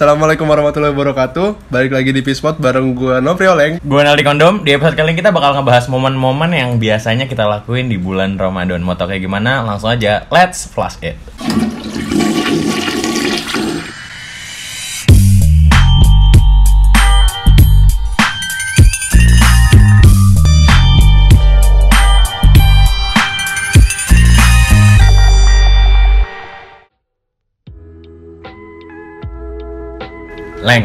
Assalamualaikum warahmatullahi wabarakatuh. Balik lagi di Pispot bareng gue Nopri Oleng. Gue Naldi Kondom, di episode kali ini kita bakal ngebahas momen-momen yang biasanya kita lakuin di bulan Ramadan. Mau tau kayak gimana? Langsung aja, let's flash it Leng,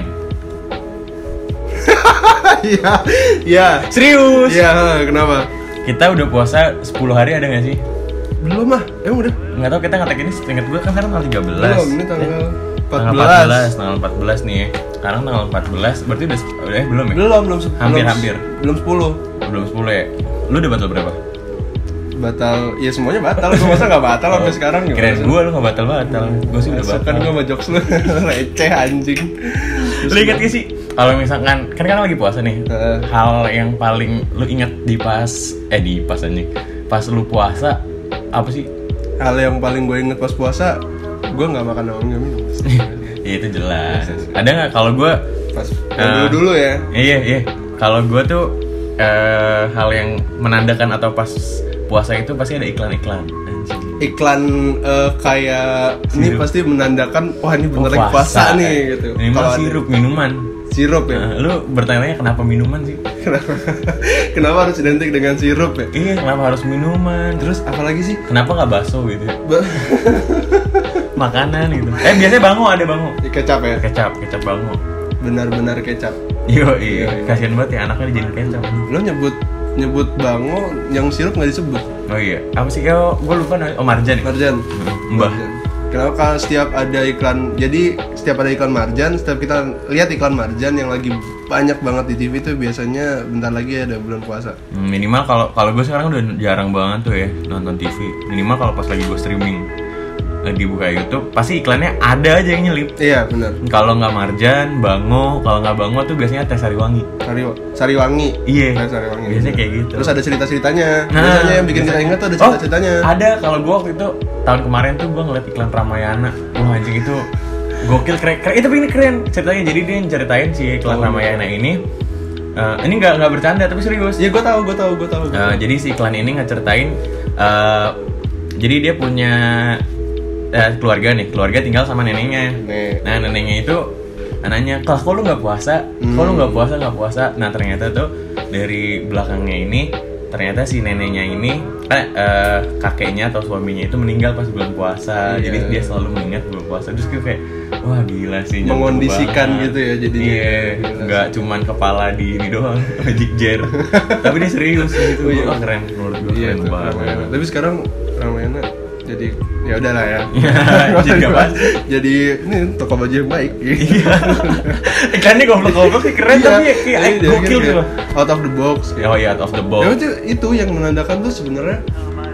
Iya Iya serius? Iya kenapa? Kita udah puasa 10 hari ada gak sih? Belum mah Emang udah? Nggak tahu kita ngetek ini seingat gue kan sekarang tanggal 13 Belum Ini tanggal Tanggal 14 14, tanggal 14 nih ya. Sekarang tanggal 14, berarti udah, udah eh, belum ya? Belum Belum se- Hampir, belum- hampir. Belum 10 Belum 10 ya? Lu udah batal berapa? Batal Ya semuanya batal Gue masa gak batal sampai sekarang gimana sih? gue lu gak batal-batal Gue sih udah Masuk batal kan gue sama jokes lu Receh anjing Lu inget gak sih? Kalau misalkan, kan kan lagi puasa nih Heeh. Hal yang paling lu inget di pas Eh di pas anjing Pas lu puasa Apa sih? Hal yang paling gue inget pas puasa Gue gak makan sama gak minum ya itu jelas Ada gak kalau gue Pas Eh. yang dulu-dulu ya Iya iya. Kalau gue tuh eh, hal yang menandakan atau pas puasa itu pasti ada iklan-iklan. Iklan eh, kayak ini Sirup. pasti menandakan wah ini bener Oh, lagi puasa nih gitu. Minimal ada- sirup minuman. Sirup ya. Nah, lu bertanya kenapa minuman sih? Kenapa? Kenapa harus identik dengan sirup ya? Iya, kenapa harus minuman? Terus Terus apalagi sih? kenapa nggak bakso gitu? Ba- Makanan gitu. Eh biasanya bango ada bango. kecap ya. Kecap, kecap bango. Benar-benar kecap. Yo Iya, iya. iya, kasihan banget ya anaknya dijadiin kecap. Lo nyebut nyebut bango yang sirup nggak disebut. Oh iya, apa sih? Oh, gue lupa namanya. Oh Marjan. ya? Marjan. Mbah. Marjan. Kenapa kalau setiap ada iklan jadi setiap ada iklan marjan setiap kita lihat iklan marjan yang lagi banyak banget di TV itu biasanya bentar lagi ada bulan puasa Hmm, minimal kalau kalau gue sekarang udah jarang banget tuh ya nonton TV minimal kalau pas lagi gue streaming lagi buka YouTube pasti iklannya ada aja yang nyelip iya benar kalau nggak Marjan, Bango, kalau nggak Bango tuh biasanya Teh Sariwangi. Sari Sariwangi Iya. Teh Sariwangi Biasanya kayak gitu. Terus ada cerita-ceritanya. Nah, Biasanya yang bikin kita biasanya- ingat tuh ada Oh, cerita-ceritanya. Ada kalau gue waktu itu tahun kemarin tuh gue ngeliat iklan Ramayana. Wah anjing itu gokil keren, keren. Itu ini keren ceritanya. Jadi dia yang ceritain si iklan Oh. Ramayana ini. eh, ini nggak nggak bercanda tapi serius. Iya, gue tahu, gue tahu, gue tahu. Nah, jadi si iklan ini ngeceritain eh jadi dia punya eh, keluarga nih, keluarga tinggal sama neneknya. Nih. Nah, neneknya itu anaknya, "Kak, kok lu nggak puasa? Kok lu nggak puasa, nggak puasa?" Nah, ternyata tuh dari belakangnya ini ternyata si neneknya ini eh, eh, kakeknya atau suaminya itu meninggal pas bulan puasa. Iya. Jadi dia selalu mengingat bulan puasa. Terus gue kayak, "Wah, gila sih." Mengondisikan banget." gitu ya jadinya. Iya, nggak cuman kepala di ini doang, magic jar. Tapi dia serius gitu. Oh, iya. Wah, keren menurut gue Iya, keren banget. Tapi sekarang Ramayana jadi ya udahlah ya. jadi apaan? jadi ini toko baju yang baik. Iya. Iklannya goblok-goblok sih keren Iya. tapi kayak Iya, gokil gitu. Out of the box. Oh iya, out of the Ya box. itu, itu yang menandakan tuh sebenarnya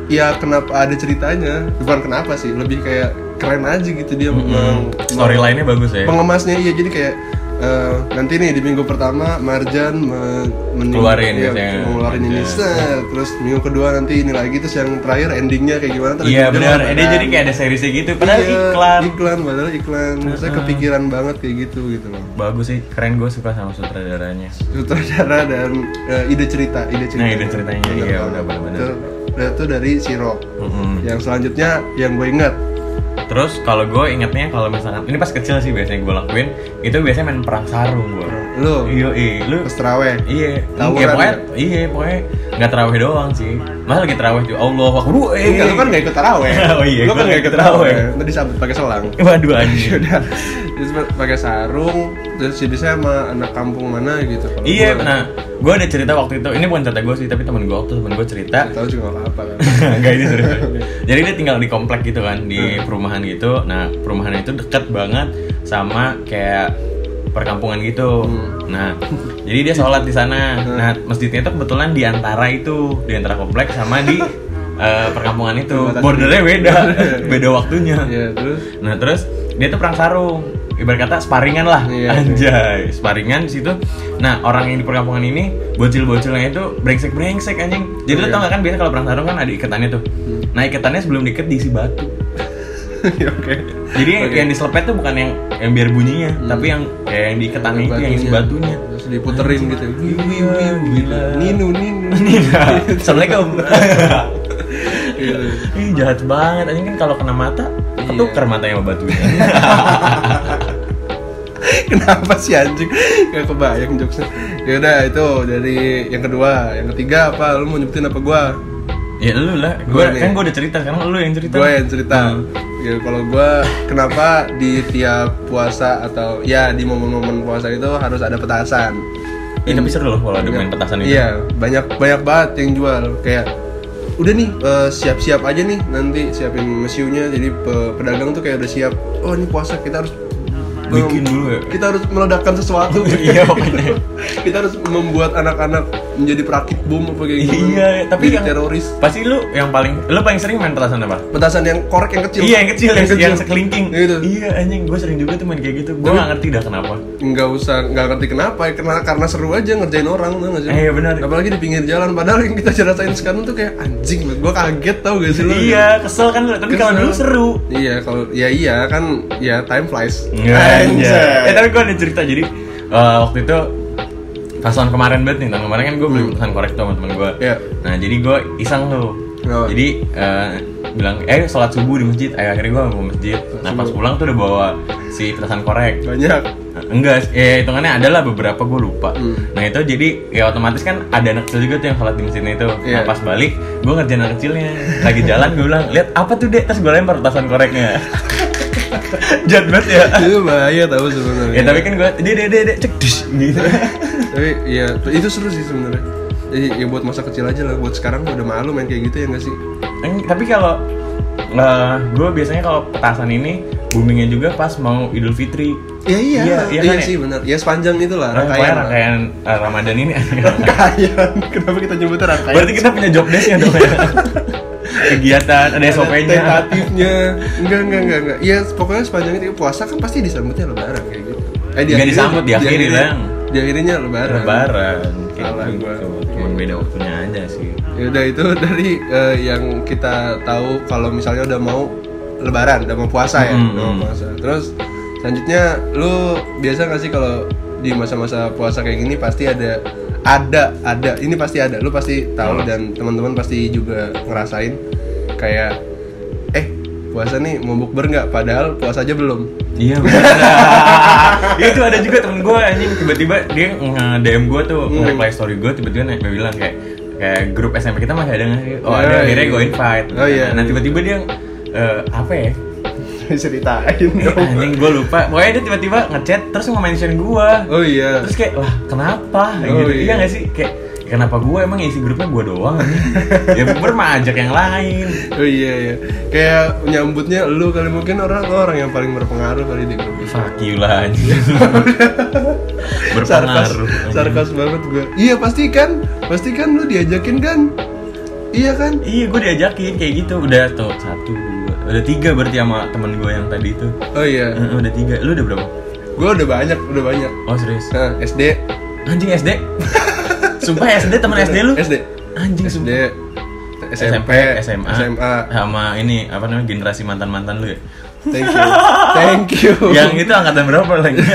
ya kenapa ada ceritanya bukan kenapa sih lebih kayak keren aja gitu dia meng- Storyline-nya bagus ya. pengemasnya iya jadi kayak eh, nanti nih di minggu pertama Marjan me- mening- Keluarin iya, biasanya, ngeluarin ini set. terus minggu kedua nanti ini lagi terus yang terakhir endingnya kayak gimana terus Iya benar. Dia jadi kayak ada seriesnya gitu. Padahal Iya, iklan. iklan padahal iklan saya kepikiran banget kayak gitu gitu loh Bagus sih, keren gue suka sama sutradaranya. sutradara dan eh, ide cerita ide cerita Nah, ide ceritanya, iya, udah benar-benar. itu, itu dari Siro Mm-mm. yang selanjutnya yang gue ingat Terus kalau gue ingetnya kalau misalkan ini pas kecil sih biasanya gue lakuin itu biasanya main perang sarung gue. Lu Iya, iya, lu pas terawih Iya, Tawuran iya pokoknya, ya? iya pokoknya nggak terawih doang sih. Masa lagi terawih tuh Allah akbar. Eh, Enggak, lu kan gak ikut taraweh Oh iya, Lu kan nggak gak ikut ikut taraweh. taraweh Tadi disambut pakai selang Waduh anjir. Udah Terus pakai sarung Terus ya biasanya sama anak kampung mana gitu Iya, gua- nah, gue ada cerita waktu itu. Ini bukan cerita gue sih, tapi temen gue waktu temen gue cerita. Tahu juga gak apa-apa kan Enggak ini serius. Jadi dia tinggal di komplek gitu kan, di perumahan gitu. Nah, perumahan itu deket banget sama kayak perkampungan gitu. Nah, jadi dia sholat di sana. Nah, masjidnya itu kebetulan di antara itu, di antara komplek sama di eh, perkampungan itu. Bordernya beda, beda waktunya. Iya terus? Nah terus dia tuh perang sarung. Ibarat kata sparingan lah. Iya, anjay sparingan di situ. Nah orang yang di perkampungan ini bocil-bocilnya itu brengsek-brengsek anjing. Jadi Oh, lu iya. tau gak kan biasa kalau perang sarung kan ada ikatannya tuh. Nah ikatannya sebelum diikat diisi batu Oke. Jadi Oke. yang diselepet tuh bukan yang yang biar bunyinya, tapi yang kayak yang diiketannya itu yang isi batunya. Terus diputerin gitu. Wiu, wiu, wiu. Ninu ninu. Assalamualaikum. Ih jahat banget, anjing kan kalau kena mata Iya. ketukar matanya sama batunya. Kenapa sih anjing? Gak kebayang jokesnya. Ya udah itu dari yang kedua, yang ketiga apa? Lu mau nyebutin apa gua? Ya lu lah, Gua gua kan gua udah cerita, sekarang lu yang cerita. Gua yang cerita. Hmm. Ya kalau gua kenapa di tiap puasa atau ya di momen-momen puasa itu harus ada petasan. Ih, tapi seru loh kalau ada main petasan itu. Iya, banyak banyak banget yang jual kayak udah nih eh, siap-siap aja nih nanti siapin mesiunya jadi pe- pedagang tuh kayak udah siap. Oh, ini puasa kita harus Bikin dulu ya. Kita harus meledakkan sesuatu. Iya, pokoknya. kita harus membuat anak-anak menjadi perakit bom apa kayak gitu. Iya, tapi Jadi yang teroris. Pasti lu yang paling lu paling sering main petasan apa? Petasan yang korek yang kecil. Iya yang kecil, yang, yang sekelingking. Gitu. Iya anjing, gue sering juga tuh main kayak gitu. Gue gak ngerti dah kenapa. nggak usah nggak ngerti kenapa ya karena karena seru aja ngerjain orang tuh nggak sih Eh, iya benar. apalagi di pinggir jalan padahal yang kita rasain sekarang tuh kayak anjing gue kaget tau gak sih lu Iya, kesel kan lu. Tapi kalau dulu seru. iya kalau ya iya kan ya time flies Iya. Eh tapi gue ada cerita jadi eh, waktu itu pas tahun kemarin banget nih tahun kemarin kan gue beli petasan korek tuh sama temen gue. Iya. Nah jadi gue iseng tuh. Kenapa? Jadi eh, bilang eh sholat subuh di masjid. Eh, akhirnya gue mau masjid. Nah pas pulang tuh udah bawa si petasan korek. banyak Enggak, eh hitungannya adalah beberapa gue lupa. Hmm. Nah itu jadi ya otomatis kan ada anak kecil juga tuh yang sholat di masjidnya itu. Iya. Nah pas balik, gue ngerjain anak kecilnya. Lagi jalan gue bilang, lihat apa tuh dek? Terus gue lempar petasan koreknya. Jahat banget ya. itu bahaya tau sebenarnya ya tapi kan gue, dek dek cek dus gitu. tapi ya itu seru sih sebenarnya jadi ya buat masa kecil aja lah buat sekarang udah malu main kayak gitu ya nggak sih Eng, tapi kalau gue biasanya kalau petasan ini boomingnya juga pas mau Idul Fitri. ya iya Iya, iya, iya kan ya? sih benar ya sepanjang itulah Rangkaian rangkaian eh, Ramadan ini. rangkaian kenapa kita nyebutnya rangkaian Berarti kita punya job desk ya dong ya. Kegiatan, ada SOP-nya. tentatifnya enggak enggak enggak enggak ya pokoknya sepanjang itu puasa kan pasti disambutnya lebaran kayak gitu eh Nggak disambut, diakhiri, diakhiri- Lang. diakhirinya lebaran Lebaran kayak Salah gitu. gua. Cuman beda waktunya aja sih. ya udah itu dari eh, yang kita tahu kalau misalnya udah mau lebaran udah mau puasa ya Hmm, udah mau hmm. puasa terus selanjutnya lu biasa nggak sih kalau di masa-masa puasa kayak gini pasti ada ada ada ini pasti ada lu pasti tahu Hmm. dan teman-teman pasti juga ngerasain kayak eh puasa nih mau bukber nggak padahal puasa aja belum Iya. Iya itu ada juga temen gue anjing tiba-tiba dia nge-DM gue tuh, Hmm. nge-reply story gue tiba-tiba nih dia bilang kayak kayak grup SMP kita masih ada nggak sih? Oh ada, iya. akhirnya gue invite. Oh, iya. Nah tiba-tiba dia eh, apa ya? ceritain Anjing gue lupa. Pokoknya dia tiba-tiba ngechat terus nge-mention gue. oh iya Terus kayak lah kenapa? Oh, gitu. iya. Iya gak sih? Kayak kenapa gue emang isi grupnya gue doang? ya mah ajak yang lain. Oh iya iya. Kayak nyambutnya lu kali mungkin orang orang yang paling berpengaruh kali di grup itu. Fuck you lah anjing. Sarkas, Berpengaruh. sarkas banget gue. Iya pasti kan, pasti kan lu diajakin kan? Iya kan? Iya, gue diajakin kayak gitu. Udah tuh satu, udah tiga berarti sama temen gue yang tadi itu. Oh iya. Eh, udah tiga. Lu udah berapa? Gue udah banyak, udah banyak. Oh serius? Nah, SD, Anjing SD. Sumpah SD temen SD lu? SD, Anjing SD, sumpah. SMP, SMA, SMA. sama ini apa namanya generasi mantan mantan lu ya? Thank you, thank you, yang itu angkatan berapa lagi?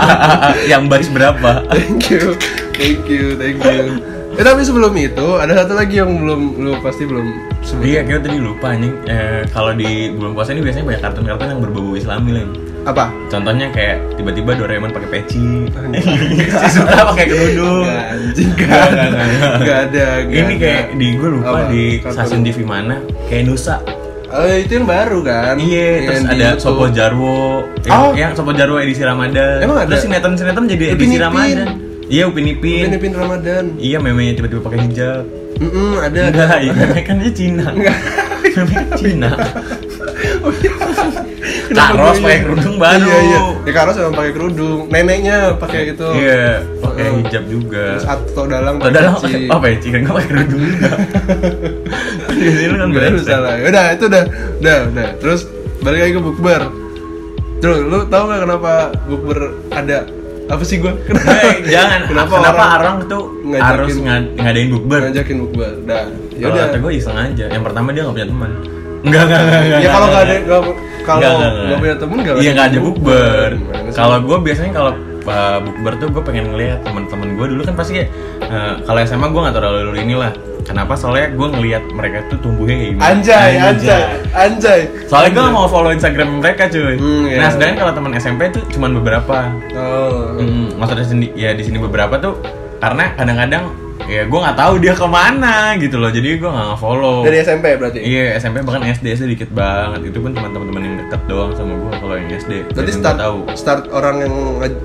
yang baris berapa? thank you, thank you, thank you. Eh tapi sebelum itu ada satu lagi yang belum lu pasti belum sebut. Iya, kita tadi lupa anjing. Eh, kalau di bulan puasa ini biasanya banyak kartun-kartun yang berbau Islami lah. Apa? Contohnya kayak tiba-tiba Doraemon pakai peci, si Sutra pakai kerudung. Nggak, anjing Nggak, nggak nggak, nggak, nggak. Nggak ada. Ini kayak di gue lupa Apa? di stasiun TV mana kayak Nusa. Oh itu yang baru kan? Iya, terus ada YouTube. Sopo Jarwo. Yang, Oh. yang Sopo Jarwo edisi Ramadan. Emang ada? Terus sinetron-sinetron jadi edisi. Ramadan. Iya, Upin Ipin. Upin Ipin Ramadan. Iya, memenya tiba-tiba pakai hijab. Mm ada. Enggak, iya, meme kan dia Cina. Meme kan Cina. Karos pakai iya? kerudung baru. Iya iya. Ya Karos emang pakai kerudung. Neneknya pakai itu. Iya, pakai Heeh. hijab juga. Terus atau dalang Atau dalam peci. apa peci kan nggak pakai kerudung juga. Di sini lu kan brengsek. salah. Udah itu udah, udah, udah. Terus balik lagi ke bukber. Terus lu tahu nggak kenapa bukber ada apa sih gua? Hei, jangan. Kenapa, Kenapa, orang, orang, tuh ngajakin- harus ngad- ngadain bukber? ngajakin bukber? Dah. Ya Kalau udah. kata gue iseng aja. Yang pertama dia nggak punya teman. Enggak, enggak, enggak. Ya kalau nggak ada Kalau Nggak, nggak, nggak. nggak punya temen nggak Iya nggak ada bukber. Kalau gue biasanya kalau uh, bukber tuh gue pengen ngeliat teman-teman gue dulu kan pasti uh, kalau SMA gue nggak terlalu inilah. Kenapa? Soalnya gue ngeliat mereka tuh tumbuhnya kayak gimana. Anjay, anjay, anjay. Soalnya gue mau follow Instagram mereka cuy. Hmm, iya. Nah sedangkan kalau teman SMP tuh cuman beberapa. Oh. Hmm, maksudnya sendiri ya di sini beberapa tuh karena kadang-kadang ya gue nggak tahu dia ke mana gitu loh. Jadi gue nggak follow. Dari SMP berarti. Iya SMP bahkan SD SD dikit banget itu pun cuma teman-teman yang deket doang sama gue kalau yang SD. Berarti start tahu start orang yang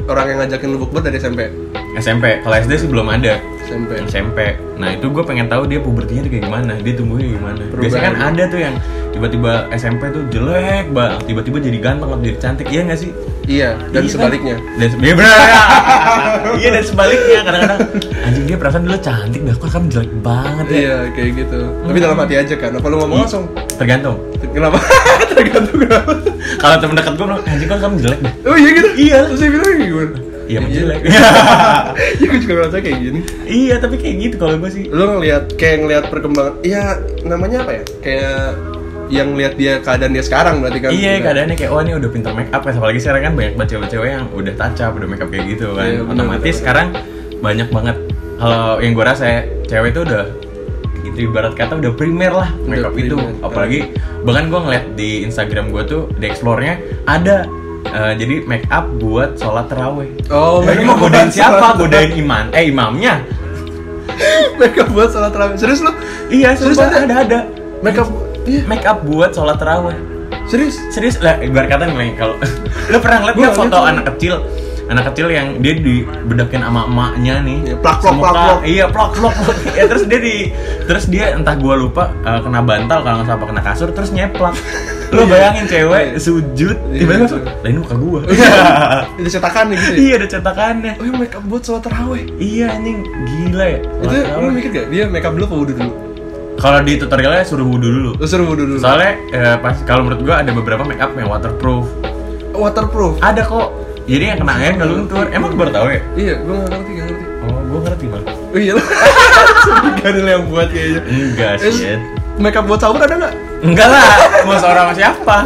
orang yang ngajakin lu bukber dari SMP. SMP kalau SD sih belum ada SMP. SMP nah itu gue pengen tahu dia pubertinya tuh kayak gimana dia tumbuhnya gimana biasanya kan Perubahan. ada tuh yang tiba-tiba SMP tuh jelek banget tiba-tiba jadi ganteng atau jadi cantik iya nggak sih Iya, dan Iya kan? sebaliknya. dan se- iya bener iya dan sebaliknya kadang-kadang anjing dia perasaan dulu cantik dah kok kamu jelek banget ya Iya, kayak gitu. Tapi dalam hati aja kan. Apa lu ngomong langsung? tergantung Kenapa? Tergantung kenapa? kalau temen dekat gue bilang anjing kok kamu jelek deh Oh iya gitu. Iya. Terus dia bilang gimana? Iya emang jelek Iya, gue juga ngerasa kayak gini. iya tapi kayak gitu kalau gue sih Lu ngelihat kayak ngelihat perkembangan. Iya, namanya apa ya? Kayak yang lihat dia keadaan dia sekarang berarti kan. Iya Udah. keadaannya kayak oh ini udah pinter make up ya apalagi sekarang kan banyak banget cewek-cewek yang udah touch up udah make up kayak gitu kan Iya, bener, otomatis bener, sekarang banyak banget kalau yang gue rasa ya, cewek itu udah itu ibarat kata udah primer lah make up itu primer. apalagi bahkan gue ngeliat di Instagram gue tuh di explore-nya ada eh, jadi make up buat sholat terawih Oh, Ini mau godain siapa? Godain iman? Eh imamnya? Makeup buat salat terawih. Serius lu? Iya, Serius ada? ada ada. Makeup iya. Make up buat sholat terawih. Serius? Serius lah, ibarat kata nih kalau lu pernah nggak foto anak kecil anak kecil yang dia dibedakin sama emaknya nih Iya, plak, plak, plak, plak. iya plak plak ya terus dia di terus dia entah gua lupa eh, kena bantal kalau nggak salah kena kasur terus nyeplak lu bayangin cewek sujud Iya, tiba-tiba lah ini muka gua Itu cetakan nih gitu ya? iya ada cetakannya Oh, iya makeup buat salat terawih. iya anjing gila ya Itu Sholat lu terawih. mikir gak? Dia makeup dulu apa wudhu dulu? kalau di tutorialnya suruh wudhu dulu Lu suruh wudhu dulu. soalnya eh, pas kalau menurut gua ada beberapa make up yang waterproof waterproof. ada kok jadi yang kena air nggak luntur emang lu baru tahu ya Iya, gua gak ngerti, gak ngerti. oh gua ngerti bang Oh iya lah. Gak ada yang buat kayaknya. enggak Eh, sih Makeup buat sahur ada nggak? enggak lah mau sahur sama siapa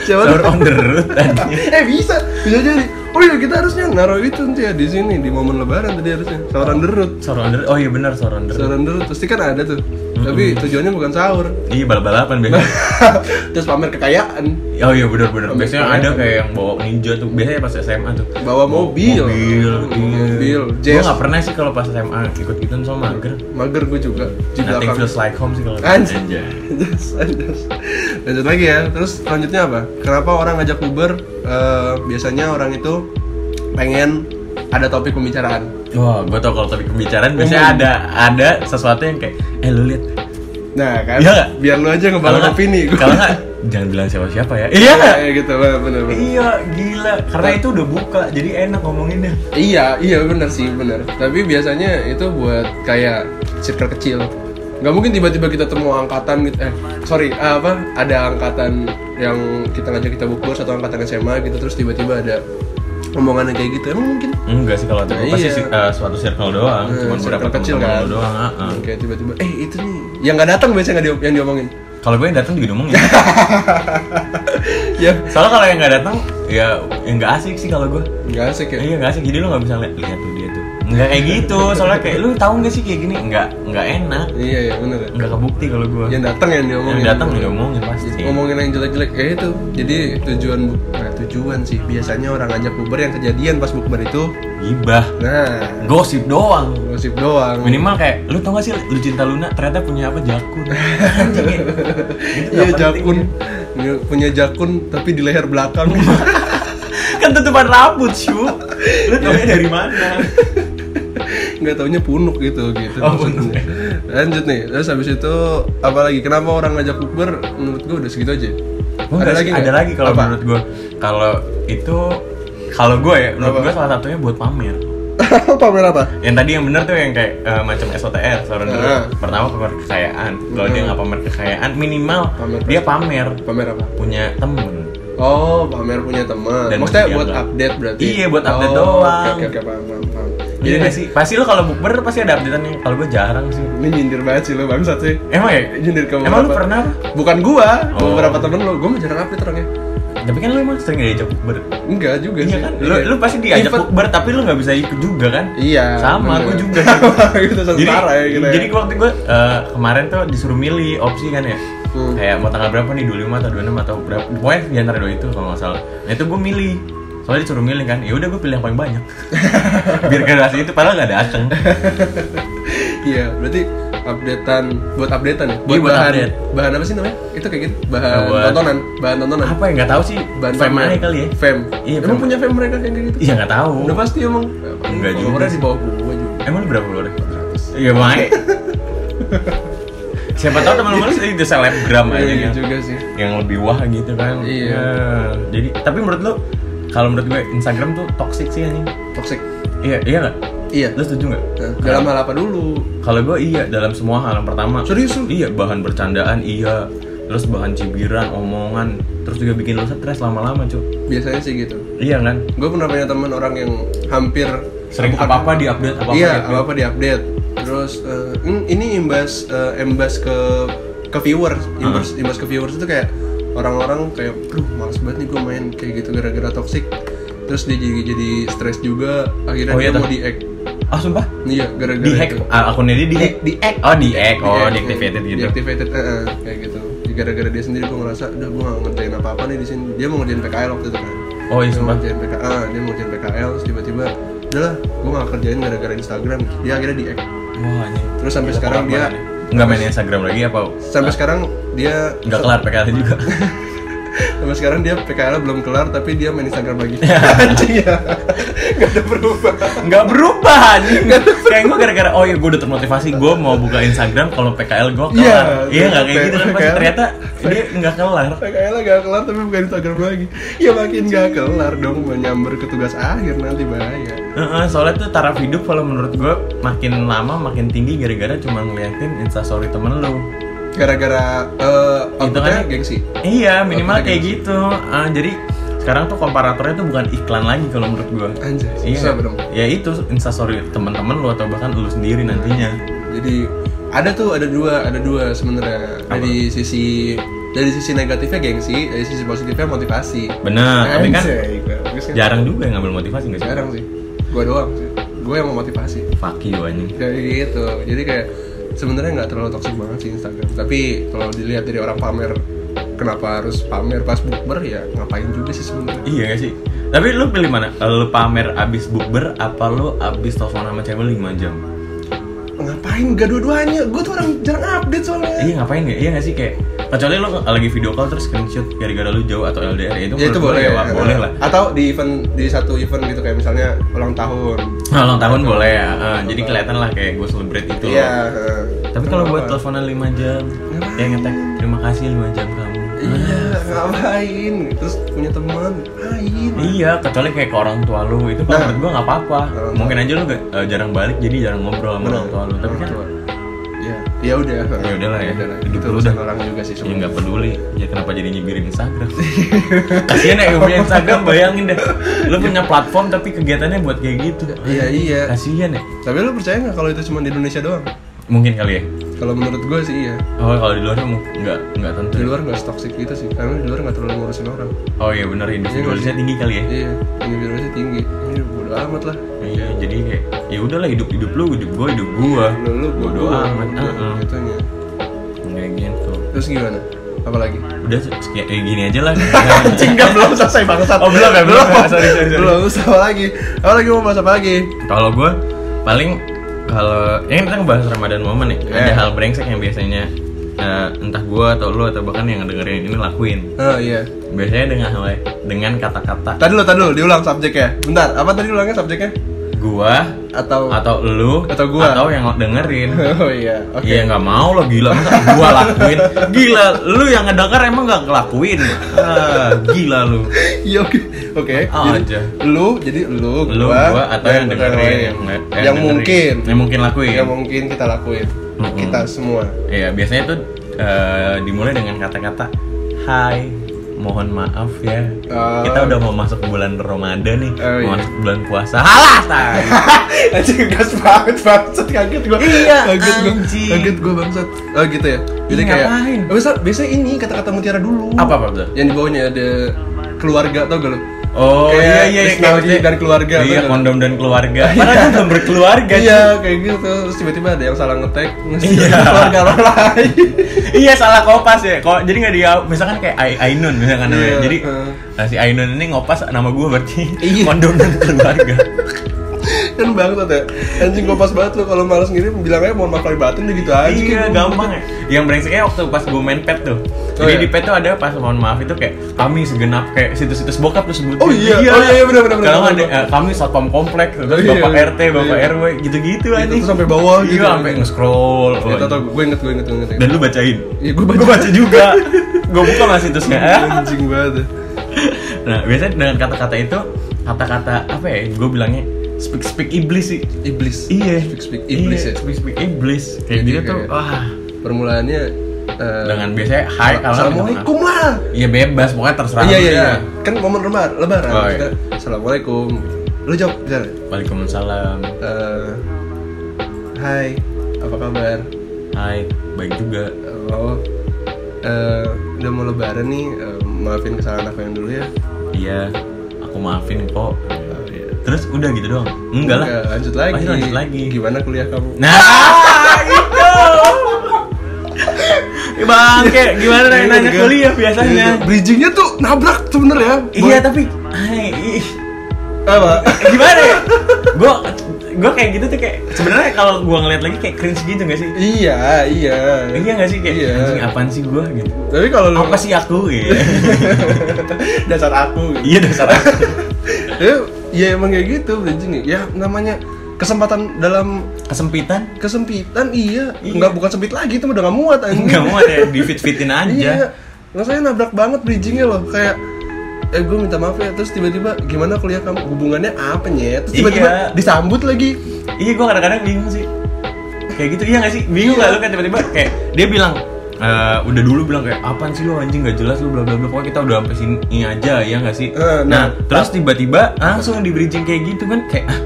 Siapa sahur on the road tadi Eh bisa, bisa jadi. Oh iya kita harusnya naruh itu nanti ya di sini di momen lebaran tadi harusnya. Sahur on the road. sahur on the road oh iya benar sahur on the road Sahur on the road pasti kan ada tuh. Tapi tujuannya bukan sahur. iya balap balapan biasanya Terus pamer kekayaan. oh iya benar benar Pamer biasanya kekayaan. ada kayak yang bawa ninja tuh biasanya pas SMA tuh Bawa mobil. mobil iya. mobil. gua Jazz. nggak pernah sih kalau pas SMA ikut ikutan sama mager Mager gue juga di nothing belakang. feels like home sih kalau. Anjas, anjas. Lanjut lagi ya. Terus selanjutnya apa? Kenapa orang ngajak Uber? eh, biasanya orang itu pengen ada topik pembicaraan. Wah, gue tau kalau topik pembicaraan biasanya ada ada sesuatu yang kayak, eh lu lihat Nah kan, nggak? biar lu aja nggak- opini. Kalau nggak, jangan bilang siapa-siapa ya. Iya? Iya gitu, bener bener. Iya, gila. Karena itu udah buka, jadi enak ngomonginnya. Iya, iya bener sih, bener. Tapi biasanya itu buat kayak circle kecil. Nggak mungkin tiba-tiba kita temu angkatan gitu. Eh, sorry, apa? Ada angkatan yang kita ngajak kita bukber satu angkatan SMA gitu, terus tiba-tiba ada omongan yang kayak gitu. Emang mungkin? Enggak sih kalau itu Nah, pasti iya. sih, eh, suatu circle doang, Eh, cuma beberapa kecil kan. doang. ah, ah. Kayak tiba-tiba, eh itu nih. Yang nggak datang biasanya nggak di- yang diomongin. Kalau gue yang datang juga ngomongin. ya, Soalnya kalau yang nggak datang, ya yang nggak asik sih kalau gue. nggak asik ya. Iya nggak asik, jadi lu nggak bisa lihat lihat tuh dia tuh. Nggak kayak gitu, soalnya kayak lu tahu nggak sih kayak gini? Nggak nggak enak, Iya, iya bener ya. nggak kebukti kalau gue. Yang datang yang diomongin. Yang datang udah ngomongin pasti. ngomongin yang jelek-jelek ya itu jadi tujuan nah tujuan sih biasanya orang ngajak bukber yang kejadian pas bukber itu Gibah, nah gosip doang. gosip doang Minimal kayak lu tau gak sih lu cinta Luna ternyata punya apa jakun. Ya. Iya jakun Nggak punya jakun tapi di leher belakang ya. Kan tutupan rambut, Syu. Lu tau dari mana? nggak taunya punuk gitu gitu Oh, maksudnya. lanjut nih terus habis itu apa lagi kenapa orang ngajak bukber menurut gua udah segitu aja Oh, ada lagi ada nggak? lagi kalau menurut gue. Kalau itu kalau gue ya menurut gue salah satunya buat pamer. pamer apa Yang tadi yang bener tuh yang kayak eh, macam SOTR saran dulu. Ah. Pertama pamer kekayaan. Kalau dia Hmm. nggak pamer kekayaan, minimal Pamer dia pamer pamer apa punya temen. Oh, pamer punya teman. Dan Maksudnya buat update berarti. Iya, buat update oh, doang. Oke, oke, oke, paham, paham, paham. Iya nggak sih? Pasti lo kalau bukber pasti ada updateannya. Kalau gue jarang sih. Ini nyindir banget sih lo bangsat sih. Emang ya? Nyindir ke Emang lu beberapa- pernah? Bukan gua, Oh. beberapa temen lo. Gua mah jarang update orangnya. Tapi kan lu emang sering diajak bukber. Enggak juga Iya sih. kan? Lu, lu pasti diajak Event- bukber tapi lu nggak bisa ikut juga kan? Iya. Sama, bener. gue juga. gitu jadi, ya gitu. ya. jadi waktu gue eh, kemarin tuh disuruh milih opsi kan ya. Hmm. Kayak mau tanggal berapa nih 25 atau 26 atau berapa. Pokoknya di antara dua itu kalau nggak salah. Nah itu gue milih. Soalnya disuruh milih kan. Ya udah gue pilih yang paling banyak. Biar generasi itu padahal nggak dateng. Iya, berarti updatean buat updatean ya? Iya, buat bahan, update. Bahan apa sih namanya? Itu kayak gitu. Bahan Buat- tontonan, bahan tontonan. Apa ya nggak tahu sih. Bahan Fame pamer. aja kali ya. Fame. Iya, emang fame. punya fame mereka kayak gitu? Iya nggak tahu. Udah pasti emang. Enggak juga Umurnya sih. di bawah gua juga. Emang lu berapa follower? Iya makanya. Siapa tahu teman-teman lu itu selebgram aja Iya yang, juga sih. yang lebih wah gitu kan. Iya. Ya, Jadi tapi menurut lu kalau menurut gue Instagram tuh toxic sih anjing. Toxic. Iya, iya nggak? Iya. Lu setuju nggak? Nah, dalam hal apa dulu? Kalau gue iya dalam semua hal yang pertama. Serius lu? Iya, bahan bercandaan iya. Terus bahan cibiran, omongan, terus juga bikin lu stres lama-lama, cuy. Biasanya sih gitu. Iya kan? Gue pernah punya teman orang yang hampir Sering bukan- apa-apa di-update, apa-apa iya, di-update. apa-apa di-update. Terus eh, hmm, ini imbas eh, imbas ke ke viewers, imbas, imbas ke viewers itu kayak orang-orang kayak, "Duh, males banget nih gue main kayak gitu gara-gara toxic." Terus dia jadi jadi stres juga, akhirnya Oh, iya, dia dah. mau di-hack. Ah, sumpah? Iya, gara-gara Di hack ah, akunnya dia di hack. Di hack. Oh, di hack. Oh, Di-hack, deactivated iya. gitu. Eh, eh, kayak gitu. Gara-gara dia sendiri gue ngerasa, udah gue gak ngerjain apa-apa nih di sini. Dia mau ngerjain PKL waktu itu kan. Oh, iya dia mau sumpah. ngerjain PKL, ah, dia mau ngerjain PKL, terus tiba-tiba, udahlah, gue gak kerjain gara-gara Instagram. Dia akhirnya di-hack. Wah, anjing. Terus sampai sekarang dia ya. Nggak main Instagram lagi apa? sampai sekarang dia nggak kelar PKL juga. sampai sekarang dia PKL belum kelar tapi dia main Instagram lagi. Anjing ya. Gak ada berubah. Nggak berubah anjing. Kayak gue gara-gara oh ya gue udah termotivasi gue mau buka Instagram kalau PKL gue kelar. Iya, Iya nggak kayak gitu kan pasti ternyata dia nggak kelar. PKL gak kelar tapi bukan Instagram lagi. Ya makin gak kelar dong menyambar ke tugas akhir nanti bahaya. Heeh, soalnya tuh taraf hidup kalau menurut gue makin lama makin tinggi gara-gara cuma ngeliatin instastory temen lu. Gara-gara eh outputnya kan- gengsi. Iya minimal Outputnya kayak gitu. Ah, jadi sekarang tuh komparatornya tuh bukan iklan lagi kalau menurut gue. Anjay, Iya, susah dong. ya itu instastory teman-teman lu atau bahkan lu sendiri nantinya. Jadi ada tuh ada dua ada dua sebenarnya dari sisi dari sisi negatifnya gengsi, dari sisi positifnya motivasi. Benar, tapi kan kan? jarang juga yang ngambil motivasi nggak sih? Jarang sih. Gua doang sih. Gue yang mau motivasi. Fuck you anjing. Kayak gitu. Jadi kayak sebenarnya nggak terlalu toksik banget sih Instagram. Tapi kalau dilihat dari orang pamer kenapa harus pamer pas bukber ya ngapain juga sih sebenarnya. Iya gak sih? Tapi lu pilih mana? Lu pamer abis bukber apa lu abis telepon sama cewek 5 jam? Ngapain gak dua-duanya? Gue tuh orang jarang update soalnya. Iya ngapain gak? Iya gak sih kayak kecuali lu lagi video call terus screenshot gara-gara lu jauh atau LDR ya itu, Ya itu boleh ya, wah, boleh lah. Atau di event di satu event gitu kayak misalnya ulang tahun. Nah, ulang tahun boleh ya. Ah, jadi kelihatan lah kayak gue celebrate itu Iya. loh. heeh. Tapi kalau buat teleponan 5 jam, ya ngetek terima kasih 5 jam kamu. Iya, ngapain? Terus punya teman, ngapain? Iya, kecuali kayak ke orang tua lu itu kalau Nah. menurut gua nggak apa-apa. Mungkin aja lu gak, eh, jarang balik jadi jarang ngobrol sama orang tua lu. Tapi kan ya ya udah Ya udahlah ya. udahlah. Hidup itu lu urusan dah. orang juga sih ya sebenarnya nggak peduli. Ya kenapa jadi nyibirin Instagram? Kasian ya yang punya Instagram bayangin deh. Lu punya platform tapi kegiatannya buat kayak gitu. iya iya Kasian ya. tapi lu percaya nggak kalau itu cuma di Indonesia doang Mungkin kali ya. Kalau menurut gue sih iya Oh kalau di luar mu- nggak nggak tentu. di luar nggak toxic gitu sih karena di luar nggak terlalu ngurusin orang Oh iya benar individualisnya tinggi kali ya. iya individualisnya tinggi ini bodo amat lah Iya jadi kayak ya udahlah hidup hidup lu hidup gua hidup gua. lu lu gua Bodo gua, amat. gua, Heeh. gitunya Kayak gitu. terus gimana apalagi Udah kayak eh, gini aja lah. anjing nggak belum selesai bangsat Oh, belum ya? Belum ya? Sorry, sorry, sorry. belum apa lagi apa lagi mau bahas apa lagi Kalau gue paling kalau ya kita ngebahas Ramadan momen nih, ada Yeah. hal brengsek yang biasanya eh, entah gue atau lu atau bahkan yang dengerin ini lakuin. oh iya. Biasanya dengan hal dengan kata-kata. Tadi lo tadi lo diulang subjeknya. Bentar apa tadi ulangnya subjeknya? Gua atau atau lu Atau gua. atau yang dengerin. oh iya oke Iya nggak mau lo gila masa gua lakuin gila lu yang ngedenger emang nggak ngelakuin ah, gila lu Iya oke oke. Jadi, aja. Lu jadi lu lu gua, gua atau yang dan dengerin lain. yang, yang, dengerin. mungkin yang mungkin lakuin yang mungkin kita lakuin Mm-mm. kita semua. Iya, biasanya tuh eh, dimulai dengan kata-kata Hai, mohon maaf ya. Oh. Kita udah mau masuk bulan Ramadan nih, Oh, mau iya. masuk bulan puasa. Halah, tai. Anjing gas banget bangsat kaget gua. Iya, kaget gua. anjing. Kaget gua bangsat. Oh gitu ya. Jadi Iya, kayak ngapain? Biasa biasanya ini kata-kata mutiara dulu. Apa apa tuh? Yang di bawahnya ada keluarga tau gak lu? Oh Kayak iya iya kayak- dan keluarga, Iya, bener. kondom dan keluarga. Padahal kan belum berkeluarga. Iya, kayak gitu. Terus tiba-tiba ada yang salah ngetek Iya. keluarga orang lain. iya salah kopas ya. Kok jadi nggak dia misalkan kayak Ai- Ainun misalkan namanya. Iya, Jadi heeh. nah, si Ainun ini ngopas nama gue berarti Iya. kondom dan keluarga. Kan bangsat ya. Anjing gua pas banget lu kalau malas ngirim bilang aja mohon maaf lahir batin udah gitu aja. iya kayak gampang ya. Yang brengseknya waktu pas gue main pet tuh. Jadi iya. di pet tuh ada pas mohon maaf itu kayak kami segenap kayak situs-situs bokap tuh sebutin. Oh iya, oh iya, iya, benar, benar, benar, Kalau ada eh, kami satpam komplek, terus Iya, bapak iya. RT, bapak Iya. RW gitu-gitu Itu anjing. tuh sampai bawah gitu. Iya, sampai nge-scroll. Ya, tau, tau, gue inget, gue inget, gue inget. Dan lu bacain. Iya, gue baca. Gue baca juga. gue buka mas situsnya. Anjing banget. Nah, biasanya dengan kata-kata itu, kata-kata apa ya? Gue bilangnya speak speak iblis sih. Iblis. Iya, Speak speak iblis Iya, ya. Speak speak iblis. Kayak Jadi gitu tuh, wah. Permulaannya eh, Dengan biasanya hai Assalamualaikum lah. Iya bebas, pokoknya terserah. Iya iya ya. iya. Kan momen lebar, lebaran. Oh, iya. Kita, Assalamualaikum. Lu jawab misalnya. Waalaikumsalam. eh, hai, apa kabar? Hai, baik juga. Oh, eh, udah mau lebaran nih. eh, maafin kesalahan aku yang dulu ya. Iya, aku maafin kok. Iya. Terus udah gitu doang? Enggak lah. lanjut lagi. Pasti lanjut lagi. Gimana kuliah kamu? Nah, itu. Bangke, gimana nanya, nanya Iya, kuliah Iya, biasanya? Bridgingnya tuh nabrak sebenernya. Iya, tapi hai, apa? gimana ya? Gue gue kayak gitu tuh kayak sebenarnya kalau gue ngeliat lagi kayak cringe gitu gak sih? iya, iya. Iya gak sih kayak Iya. anjing apaan sih gue gitu? Tapi kalau lu Apa sih aku gitu? dasar aku gitu. iya dasar aku. Ya emang kayak gitu bridging ya. Namanya kesempatan dalam Kesempitan? Kesempitan iya, Iya. nggak bukan sempit lagi itu udah nggak muat anjing. Nggak mau ada di fit fitin aja. iya. Rasanya nabrak banget bridgingnya loh. Kayak eh gue minta maaf ya. Terus tiba-tiba gimana kuliah kamu? Hubungannya apa nyet? Terus tiba-tiba Iya. disambut lagi. Iya gue kadang-kadang bingung sih. Kayak gitu iya gak sih? Bingung Iya. gak lu kan tiba-tiba kayak Dia bilang eh, Udah dulu bilang kayak Apaan sih lu anjing gak jelas lu bla bla bla Pokoknya kita udah sampai sini aja ya gak sih? Eh, nah, nah, terus tiba-tiba langsung di bridging kayak gitu kan Kayak ah,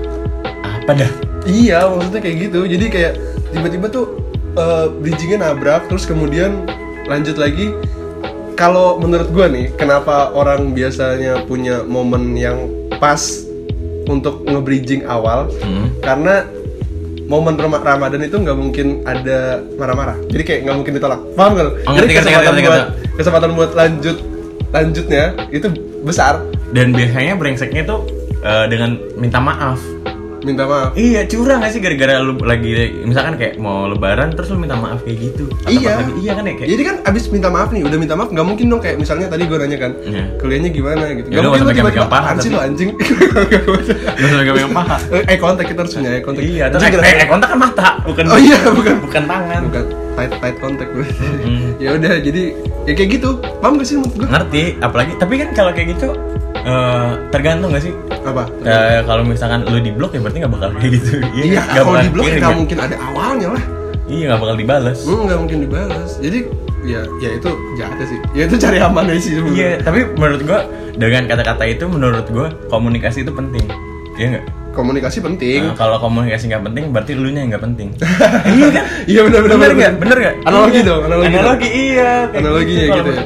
apa dah? iya maksudnya kayak gitu jadi kayak tiba-tiba tuh eh, bridgingnya nabrak terus kemudian lanjut lagi kalau menurut gue nih kenapa orang biasanya punya momen yang pas untuk nge-bridging awal Hmm. karena momen Ram- Ramadan itu nggak mungkin ada marah-marah. Jadi kayak nggak mungkin ditolak. Paham kan Oh, jadi kesempatan ngerti, buat ngerti. kesempatan buat lanjut lanjutnya itu besar. Dan biasanya brengseknya tuh eh, dengan minta maaf minta maaf Iya curang gak sih gara-gara lu lagi Misalkan kayak mau lebaran terus lu minta maaf kayak gitu Atau Iya. lagi, Iya kan ya kayak Jadi kan abis minta maaf nih, udah minta maaf nggak mungkin dong kayak misalnya tadi gue nanya kan Iya. kuliahnya gimana gitu. Ya Nggak nggak mungkin lo tiba-tiba apaan sih lo anjing. Gak usah pegang paha Eh, contact kita harus punya eye contact. Iya terus eh, eh, kontak kan mata Bukan Oh iya, bukan bukan tangan bukan tight tight contact gue. Ya udah jadi ya kayak gitu. Paham gak sih menurut gue? ngerti apalagi tapi kan kalau kayak gitu eh, tergantung gak sih Apa? Eh, kalau misalkan lu di blok ya berarti nggak bakal kayak gitu Iya, nggak kalau bakal di nggak ya? mungkin ada awalnya lah. iya nggak bakal dibales Hmm, nggak mungkin dibalas. Jadi ya ya itu jahatnya sih. Ya itu cari aman aja sih iya tapi menurut gua dengan kata-kata itu menurut gua komunikasi itu penting iya nggak Komunikasi penting. Nah, kalau komunikasi nggak penting berarti lu nya nggak penting iya kan Iya benar benar bener nggak Analogi Iya. dong, analogi. dong. iya Analoginya Kalau- gitu ya.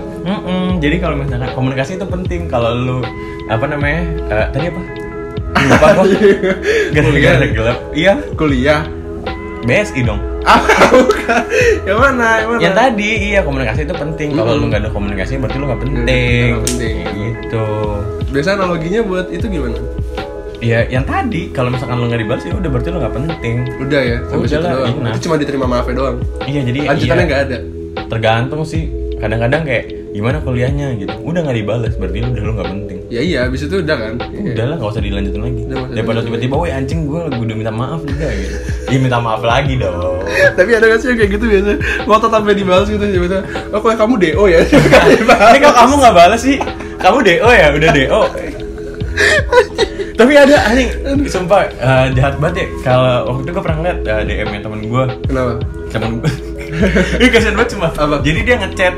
Mm-mm. jadi kalau misalkan komunikasi itu penting kalau lu apa namanya eh, tadi apa lupa kok gara-gara gelap iya Kuliah. BSI dong Ah, bukan. Yang mana? Yang mana? yang tadi iya komunikasi itu penting kalau lu nggak ada komunikasi berarti lu nggak penting Nggak penting. Gitu Biasa analoginya buat itu gimana? ya yang tadi kalau misalkan lu nggak dibalas ya udah berarti lu nggak penting Udah ya, sampai Udah situ lah, doang. Itu cuma diterima maafnya doang. iya jadi Lanjutannya iya, nggak ada. tergantung sih kadang-kadang kayak gimana kuliahnya gitu udah nggak dibalas berarti lu udah lu nggak penting Ya iya, habis itu udah kan. Udah lah nggak usah dilanjutin lagi Udah, daripada tiba-tiba woi anjing gue udah minta maaf juga gitu iya minta maaf lagi dong Tapi ada gak sih yang kayak gitu biasa? Ngotot sampai dibalas gitu tiba-tiba. Oh, kok kamu DO ya? Ini kalau kamu nggak balas sih, kamu DO ya, udah DO. Tapi ada anjing, sumpah eh, jahat banget ya. Kalau waktu itu gue pernah ngeliat eh, DM nya temen gue, Kenapa? temen gue Ini kasihan banget cuma Apa? Jadi dia ngechat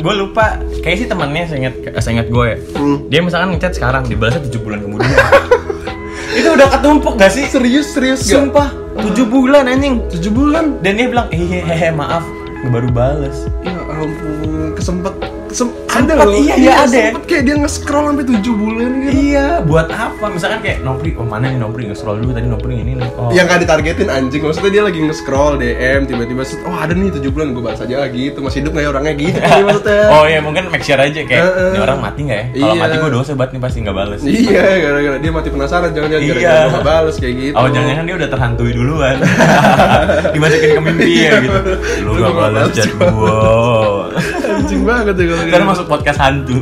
Gue lupa Kayaknya sih temannya seinget, seinget gue ya Hmm. Dia misalkan ngechat sekarang Dibalasnya 7 bulan kemudian Itu udah ketumpuk gak sih? Serius serius gak? Sumpah 7 bulan anjing Tujuh bulan. Dan dia bilang Eh hehe maaf Baru bales Ya ampun, kesempet Sempet, ada loh. iya, iya, ada. Sempet kayak dia nge-scroll sampai 7 bulan gitu. Iya buat apa? Misalkan kayak Nopri Oh mana nih Nopri Nge-scroll dulu tadi Nopri ini nih oh. Yang gak ditargetin anjing, maksudnya dia lagi nge-scroll DM tiba-tiba oh ada nih 7 bulan gue balas aja gitu, masih hidup gak ya orangnya gitu maksudnya. Oh iya mungkin make sure aja kayak. Ini orang mati gak ya? Kalau Iya. mati gue dosa banget nih pasti gak bales Iya, gara-gara dia mati penasaran jangan-jangan Iya. gara-gara gue gak bales kayak gitu. Oh jangan-jangan dia udah terhantui duluan Dimasukin ke mimpi ya gitu Lu gak balas chat gua. Anjing banget ya kalau gitu. masuk podcast hantu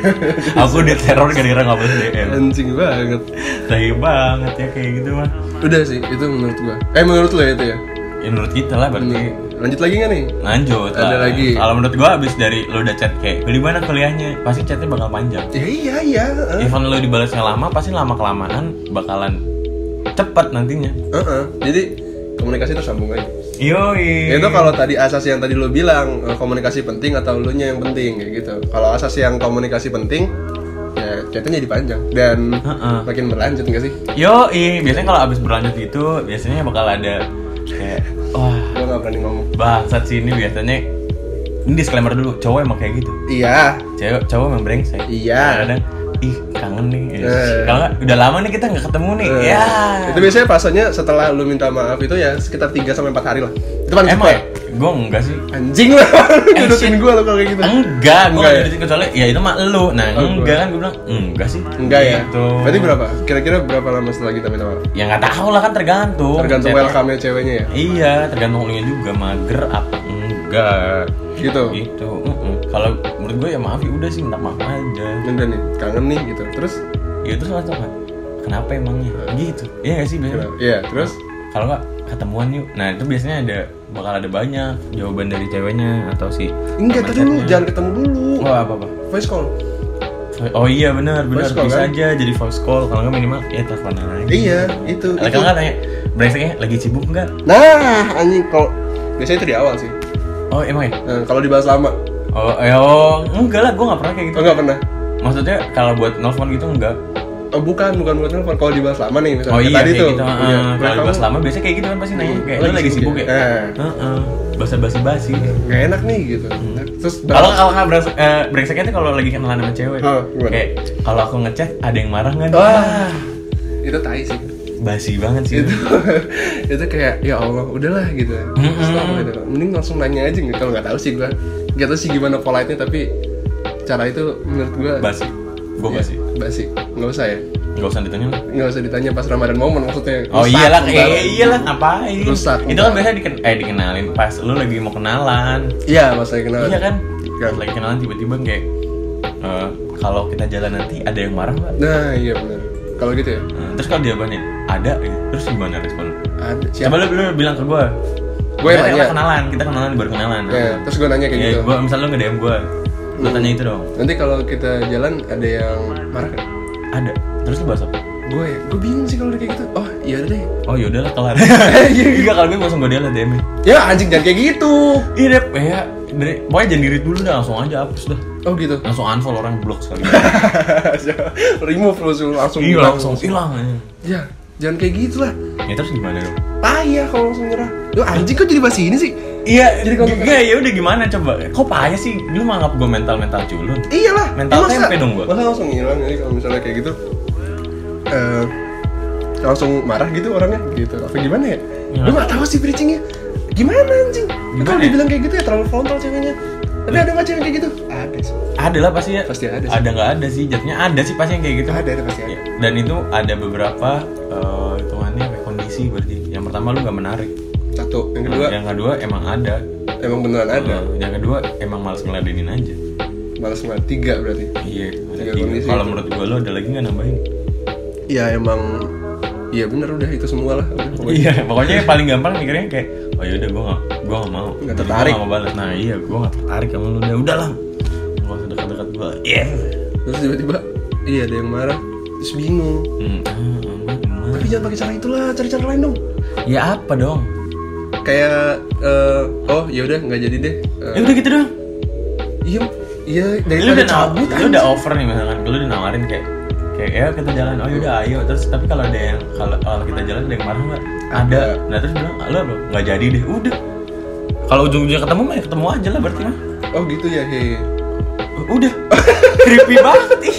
Aku diteror gara-gara gak balas DM Anjing banget. Tai banget ya kayak gitu mah Udah sih, itu menurut gua. Eh menurut lo ya itu ya? Ya menurut kita lah berarti Nih, lanjut lagi gak nih? Lanjut Ada lah. lagi. Kalau menurut gua abis dari lu udah chat kayak Di mana kuliahnya Pasti chatnya bakal panjang Ya iya iya. heeh. Even lu dibalasnya lama Pasti lama kelamaan Bakalan cepet nantinya Heeh. Jadi komunikasi tersambung aja. Yoi itu kalau tadi asas yang tadi lo bilang eh, komunikasi penting atau lu nya yang penting kayak gitu. Kalau asas yang komunikasi penting ya chatnya jadi panjang dan Heeh. makin berlanjut enggak sih? Yo, biasanya kalau abis berlanjut gitu, biasanya bakal ada kayak wah Gua nggak berani ngomong. bangsat sih ini biasanya. Ini disclaimer dulu, cowok emang kayak gitu. Iya. Cewek, cowok emang brengsek. Iya. Kadang, ih kangen nih. Eh. Kalau udah lama nih kita nggak ketemu nih. Eh, ya. Itu biasanya fasenya setelah lu minta maaf itu ya sekitar 3 sampai 4 hari lah. Itu paling Emang ya? Gue enggak sih. Anjing lah. Judutin shit. gua lo kalau kayak gitu. Enggak, gue Enggak nggak ya? judutin kecuali ya itu mah lu. Nah, Oh, enggak kan gue bilang enggak sih. Enggak ya? Gitu. Berarti berapa? Kira-kira berapa lama setelah kita minta maaf? Ya nggak tahu lah kan tergantung. Tergantung Chatnya. welcome-nya ceweknya ya. Iya, tergantung lu juga mager apa enggak. Gitu. Gitu. mm-mm. Kalau menurut gue ya maaf ya udah sih minta maaf aja. Udah nih, kangen nih gitu. Terus Ya terus langsung kan. Kenapa emangnya? Gitu. Iya gak sih biasanya? Iya, terus Kalau nggak ketemuan yuk. Nah itu biasanya ada bakal ada banyak jawaban dari ceweknya atau si enggak tadi lu jangan ketemu dulu. Oh apa apa? Voice call. Oh iya benar benar bisa kan? aja jadi voice call kalau nggak minimal ya teleponan aja. Iya, itu. Kalau nggak tanya brengseknya lagi sibuk nggak? Nah, anjing kalau biasanya itu di awal sih. Oh emang ya? Nah, kalau dibahas lama, Oh, eh, oh enggak lah, gue nggak pernah kayak gitu. oh enggak pernah. Maksudnya kalau buat nelfon gitu enggak. Oh, bukan, bukan bukan telepon. Kalau dibahas lama nih, misalnya Oh kayak iya tadi kayak tuh. gitu. Iya. Nah, Kalau dibahas lama biasanya kayak gitu kan pasti nanya kayak lu Lagi lagi sibuk ya. ya? Eh. Heeh. Bahasa basi-basi. nggak enak nih gitu. Terus Kalau kalau nggak brengsek, eh, brengseknya tuh kalau lagi kenalan sama cewek. Oh, kayak kalau aku ngechat ada yang marah nggak? Wah, itu tai sih. basi banget sih. itu itu kayak ya Allah udahlah gitu Mm-mm. Stop gitu mending langsung nanya aja gitu kalau nggak tahu sih gua nggak tahu sih gimana polite nya tapi cara itu menurut gua Basi. Gue basi. basi nggak usah ya Nggak usah ditanya. lah. nggak usah ditanya pas Ramadan momen maksudnya Oh Rusak iyalah, eh, iyalah ngapain? Rusak Itu kan biasa diken eh dikenalin pas lu lagi mau kenalan. iya mas saya kenal Iya kan? Kan. Pas lagi kenalan tiba-tiba kayak eh, kalau kita jalan nanti ada yang marah nggak? nah iya benar kalau gitu ya Nah, terus kalau jawabannya ada, ya. terus gimana respon? ada Coba siapa lu, lu bilang ke gue. Gua yang kita, nanya. kenalan, kita kenalan baru kenalan. ya, terus gua nanya kayak Iya, gitu gua misalnya lu nge DM gue, lu Hmm. tanya itu dong. nanti kalau kita jalan ada yang marah kan Ada. Terus lu bahas apa? gue ya gue bingung sih kalau udah kayak gitu oh iya udah deh Oh yaudah lah kelar. Iya. Kalau gue langsung gue DM lah DM. ya anjing jangan kayak gitu Iya deh, ya, dari, pokoknya jangan diri dulu dah, langsung aja hapus dah. oh gitu Langsung unfollow orang blok sekali. remove langsung langsung iya hilang. langsung hilang aja. ya jangan kayak gitu lah Ya terus gimana dong? payah kalau langsung nyerah lu anjing kok jadi bahas ini sih Iya, Jadi kalau- enggak ya udah gimana coba? Kok payah sih? Lu menganggap gue mental-mental culun? iyalah Mental Ya, tempe dong gua. masa langsung hilang jadi kalau misalnya kayak gitu eh langsung marah gitu orangnya gitu apa gimana ya Ya. lu gak tahu sih bridgingnya gimana anjing Gimana kalau ya? dibilang kayak gitu ya terlalu frontal ceweknya tapi ada nggak cewek kayak gitu ada sih Ada lah pasti ya. Pasti ada sih. Ada nggak ada sih? Jatuhnya ada sih pasti yang kayak gitu. ada ada pasti ada Ya, Dan itu ada beberapa eh, hitungannya kayak kondisi berarti. Yang pertama lu nggak menarik. Satu yang kedua Yang kedua emang ada. emang beneran ada Eh, yang kedua emang males ngeladenin aja. malas banget tiga berarti Iya. Tiga Kalau menurut gue lu ada lagi nggak nambahin? ya emang iya bener udah itu semua lah udah, pokoknya. Iya, pokoknya yang paling gampang mikirnya kayak, oh yaudah gue gak, gue gak mau, Nggak Jadi tertarik. Gua gak mau balas. Nah iya, gue gak tertarik sama lu. Udah, udah lah, gak usah dekat-dekat gue. Iya. terus tiba-tiba iya ada yang marah terus bingung Hmm, ah. tapi jangan pakai cara itulah cari cara lain dong Ya apa dong? Kayak eh, oh ya udah nggak jadi deh. Eh, Ya udah gitu doang. iya iya lu daripada udah cabut lu udah over nih misalkan. Lu udah nawarin kayak kayak ya kita jalan. Oh yaudah ayo. Terus tapi kalau ada yang kalau kalau kita jalan ada yang marah nggak? Ada. Ada. nah terus bilang lo lo nggak jadi deh. Udah. Kalau ujung-ujungnya ketemu mah ya ketemu aja lah berarti mah. Oh gitu ya he udah. Creepy banget ih.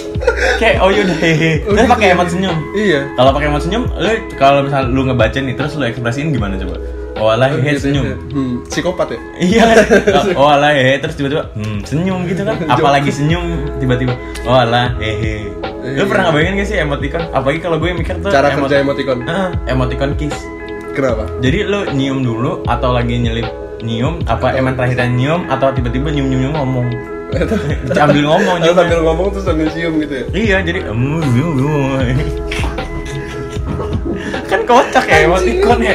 Kayak oh yaudah hehe Oh, terus gitu pakai ya. emot senyum. Iya. Kalau pakai emot senyum lu kalau misal lu ngebaca nih terus lu ekspresiin gimana coba oh alah Oh, hehe gitu, senyum ya. hmm, psikopat ya Iya kan? Oh alah hehe terus tiba-tiba hmm, senyum gitu kan Apalagi senyum tiba-tiba Oh alah hehe Lu Iya. pernah ngebayangin gak sih emoticon? Apalagi kalau gue mikir tuh cara emot- kerja emoticon Heeh, emoticon kiss kenapa Jadi lu nyium dulu atau lagi nyelip nyium Apa emang terakhirnya nyium atau tiba-tiba nyium-nyium ngomong Sambil ngomong nyium sambil ngomong terus sambil cium gitu ya Iya jadi. Kan kocak ya emoticon ya.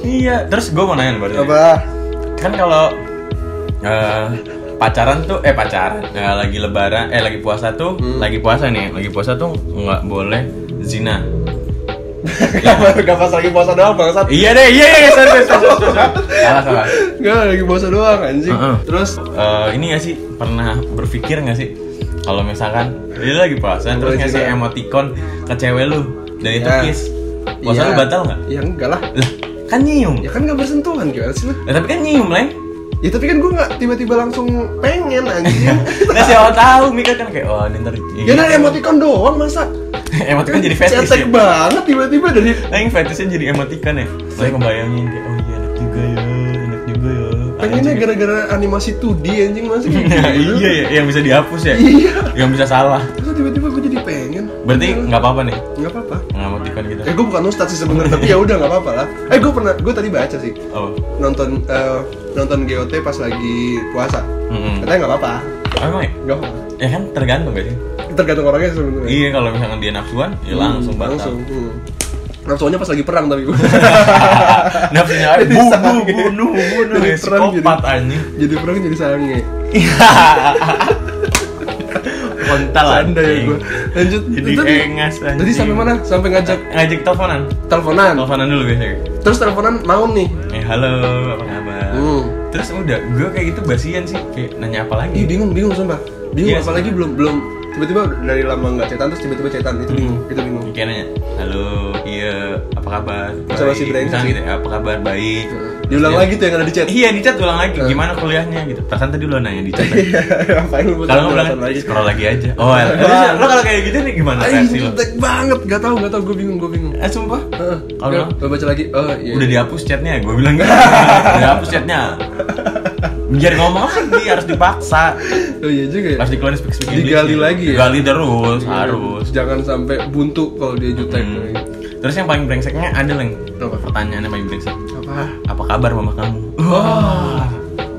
Iya Terus gue mau nanya baru apa kan kalau eh, pacaran tuh eh pacaran eh, lagi lebaran eh lagi puasa tuh Hmm. lagi puasa nih lagi puasa tuh nggak boleh zina. Gak, gak pas lagi puasa doang bangsat. Iya deh iya iya sorry, sorry, sorry, sorry, sorry. salah salah. Gak lagi puasa doang anjing. Heeh. terus? Eh, ini gak sih pernah berpikir gak sih kalau misalkan dia lagi puasa terus ngasih emoticon ke cewek lu dan itu Ya. kiss puasa Iya. lu batal nggak? Ya enggak lah. Lah kan nyium. Ya kan gak bersentuhan gimana sih lu Lah, tapi kan nyium leng. Ya tapi kan gue gak tiba-tiba langsung pengen anjing. Nah siapa tahu mikir kan kayak oh ini ntar ya nah emoticon doang masa? Emoticon jadi fetish cetek ya? banget tiba-tiba dari Aing fetishnya jadi emoticon ya? Saya ngebayangin kayak, oh iya enak juga ya, enak juga ya. Pengennya gara-gara animasi 2D anjing masih kayak Nah, gitu iya ya, yang bisa dihapus ya? Iya. Yang bisa salah pengen Berarti nggak apa-apa nih, nggak apa-apa ngemoticon gitu Eh gue bukan ustadz sih sebenarnya tapi ya udah nggak apa-apa lah. Eh gue pernah gue tadi baca sih Oh, nonton eh, nonton GOT pas lagi puasa. mm Katanya nggak apa-apa. Oh, emang ya? Nggak apa. Ya kan tergantung gak sih? Tergantung orangnya sebenarnya. Iya kalau misalkan dia nafsuan, ya langsung Hmm, batal Langsung. Hmm. Nafsuannya pas lagi perang tapi gue. Nafsunya Jadi bunuh, sange. bunuh, bunuh Jadi perang jadi- anjing jadi perang jadi sange. Kontal Canda ya gue. Lanjut. Jadi Tadi- engas anjing Tadi sampai mana? Sampai ngajak Ngajak teleponan teleponan. Teleponan dulu biasanya Terus teleponan mau nih. Eh halo, apa kabar? Hmm. Terus udah, gue kayak gitu basian sih, kayak nanya apa Ih lagi? bingung bingung sumpah. Bingung Iya, apalagi belum belum tiba-tiba dari lama nggak cetan terus tiba-tiba cetan itu bingung itu bingung. Kayak nanya, halo, iya, apa kabar? Sama si Misalnya sih. gitu, apa kabar? Baik. Diulang Terus lagi tuh yang ada di chat. Iya di chat ulang lagi, Eh. gimana kuliahnya gitu. Perasaan tadi lo nanya di chat. Iya, Kalau nggak bilang lagi? scroll lagi aja. Oh, ya. Lo kalau kayak gitu nih gimana reaksi lo? Banget, gak tau, gak tau, gue bingung, gue bingung. Eh sumpah. Kalau Gue- baca lagi, oh iya. udah dihapus chatnya, gue bilang udah dihapus chatnya. Biar ngomong lagi harus dipaksa, Oh iya juga ya. harus dikeluarin speak speak Digali lagi ya? Digali terus, Iya. harus. Jangan sampai buntu kalau dia jutek. Hmm. Terus yang paling brengseknya ada leng. Apa? Pertanyaannya paling brengsek. Apa? Apa kabar mama kamu? Wah.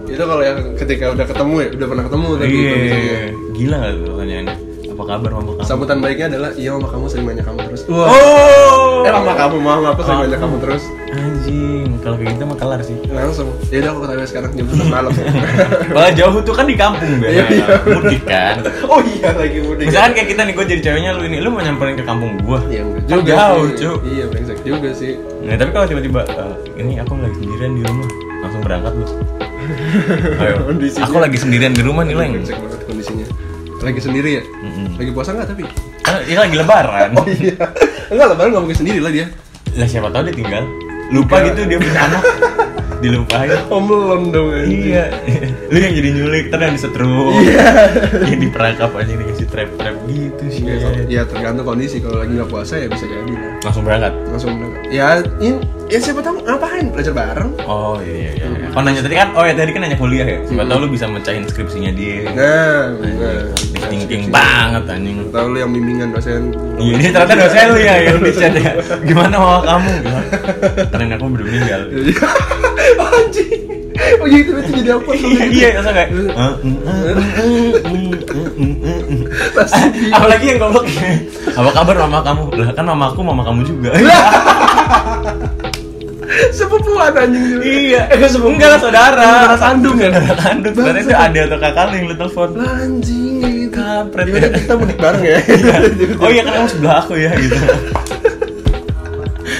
Itu kalau yang ketika udah ketemu ya, udah pernah ketemu tapi Iya, gila gak tuh pertanyaannya? Apa kabar mama kamu? Sambutan baiknya adalah iya mama kamu sering nanya kamu terus. Wah. Oh, Eh mama kamu, mama aku sering Oh. nanya kamu terus. Anjing, kalau kayak gitu mah kelar sih. Langsung. Ya udah aku ketemu sekarang jam 11 malam. Kalau jauh tuh kan di kampung Iya, biasanya, iya. mudik kan. oh iya lagi mudik. Misalkan kayak kita nih, gue jadi ceweknya lu ini, lu mau nyamperin ke kampung gua. Iya juga jauh. Cuk. Iya, brengsek juga sih. Nah, tapi kalau tiba-tiba eh, ini aku lagi sendirian di rumah, langsung berangkat lu. Ayo. Aku lagi sendirian di rumah nih, Leng. Brengsek banget kondisinya. Lagi sendiri ya? Mm-mm. Lagi puasa nggak tapi? Kan ini lagi lebaran. Oh iya. Enggak lebaran nggak mungkin sendiri lah dia. Lah siapa tahu dia tinggal. Lupa gitu dia punya anak. Dilupain. Home alone dong. Iya. Lu yang jadi nyulik, terus yang disetrum. Iya. Yang diperangkap aja dikasih trap-trap gitu sih. Iya, kalau- ya tergantung kondisi. Kalau lagi nggak puasa ya bisa jadi lah. Langsung berangkat. Langsung berangkat. Ya, in, ya siapa tahu ngapain belajar bareng. Oh iya iya. iya. Kau nanya tadi kan, oh ya tadi kan nanya kuliah ya. Siapa Hmm. tahu lu bisa mecahin skripsinya dia. Nah, nah. thinking banget anjing. Tahu lu yang bimbingan dosen. Iya, ini ternyata dosen lu ya yang di chat ya. Gimana mau kamu? Karena aku belum meninggal. Anjing. Oh iya itu itu jadi apa? Iya, iya, masa kayak Apalagi yang goblok Apa kabar mama kamu? Lah kan mamaku mama kamu juga Sepupuan anjing. Iya, Eh, sepupu. enggak lah saudara Saudara kandung ya? Saudara kandung, ternyata itu ada atau kakak lu yang lu telepon anjing. Kampret ya. kita mudik bareng ya. Oh iya kan kamu sebelah aku ya gitu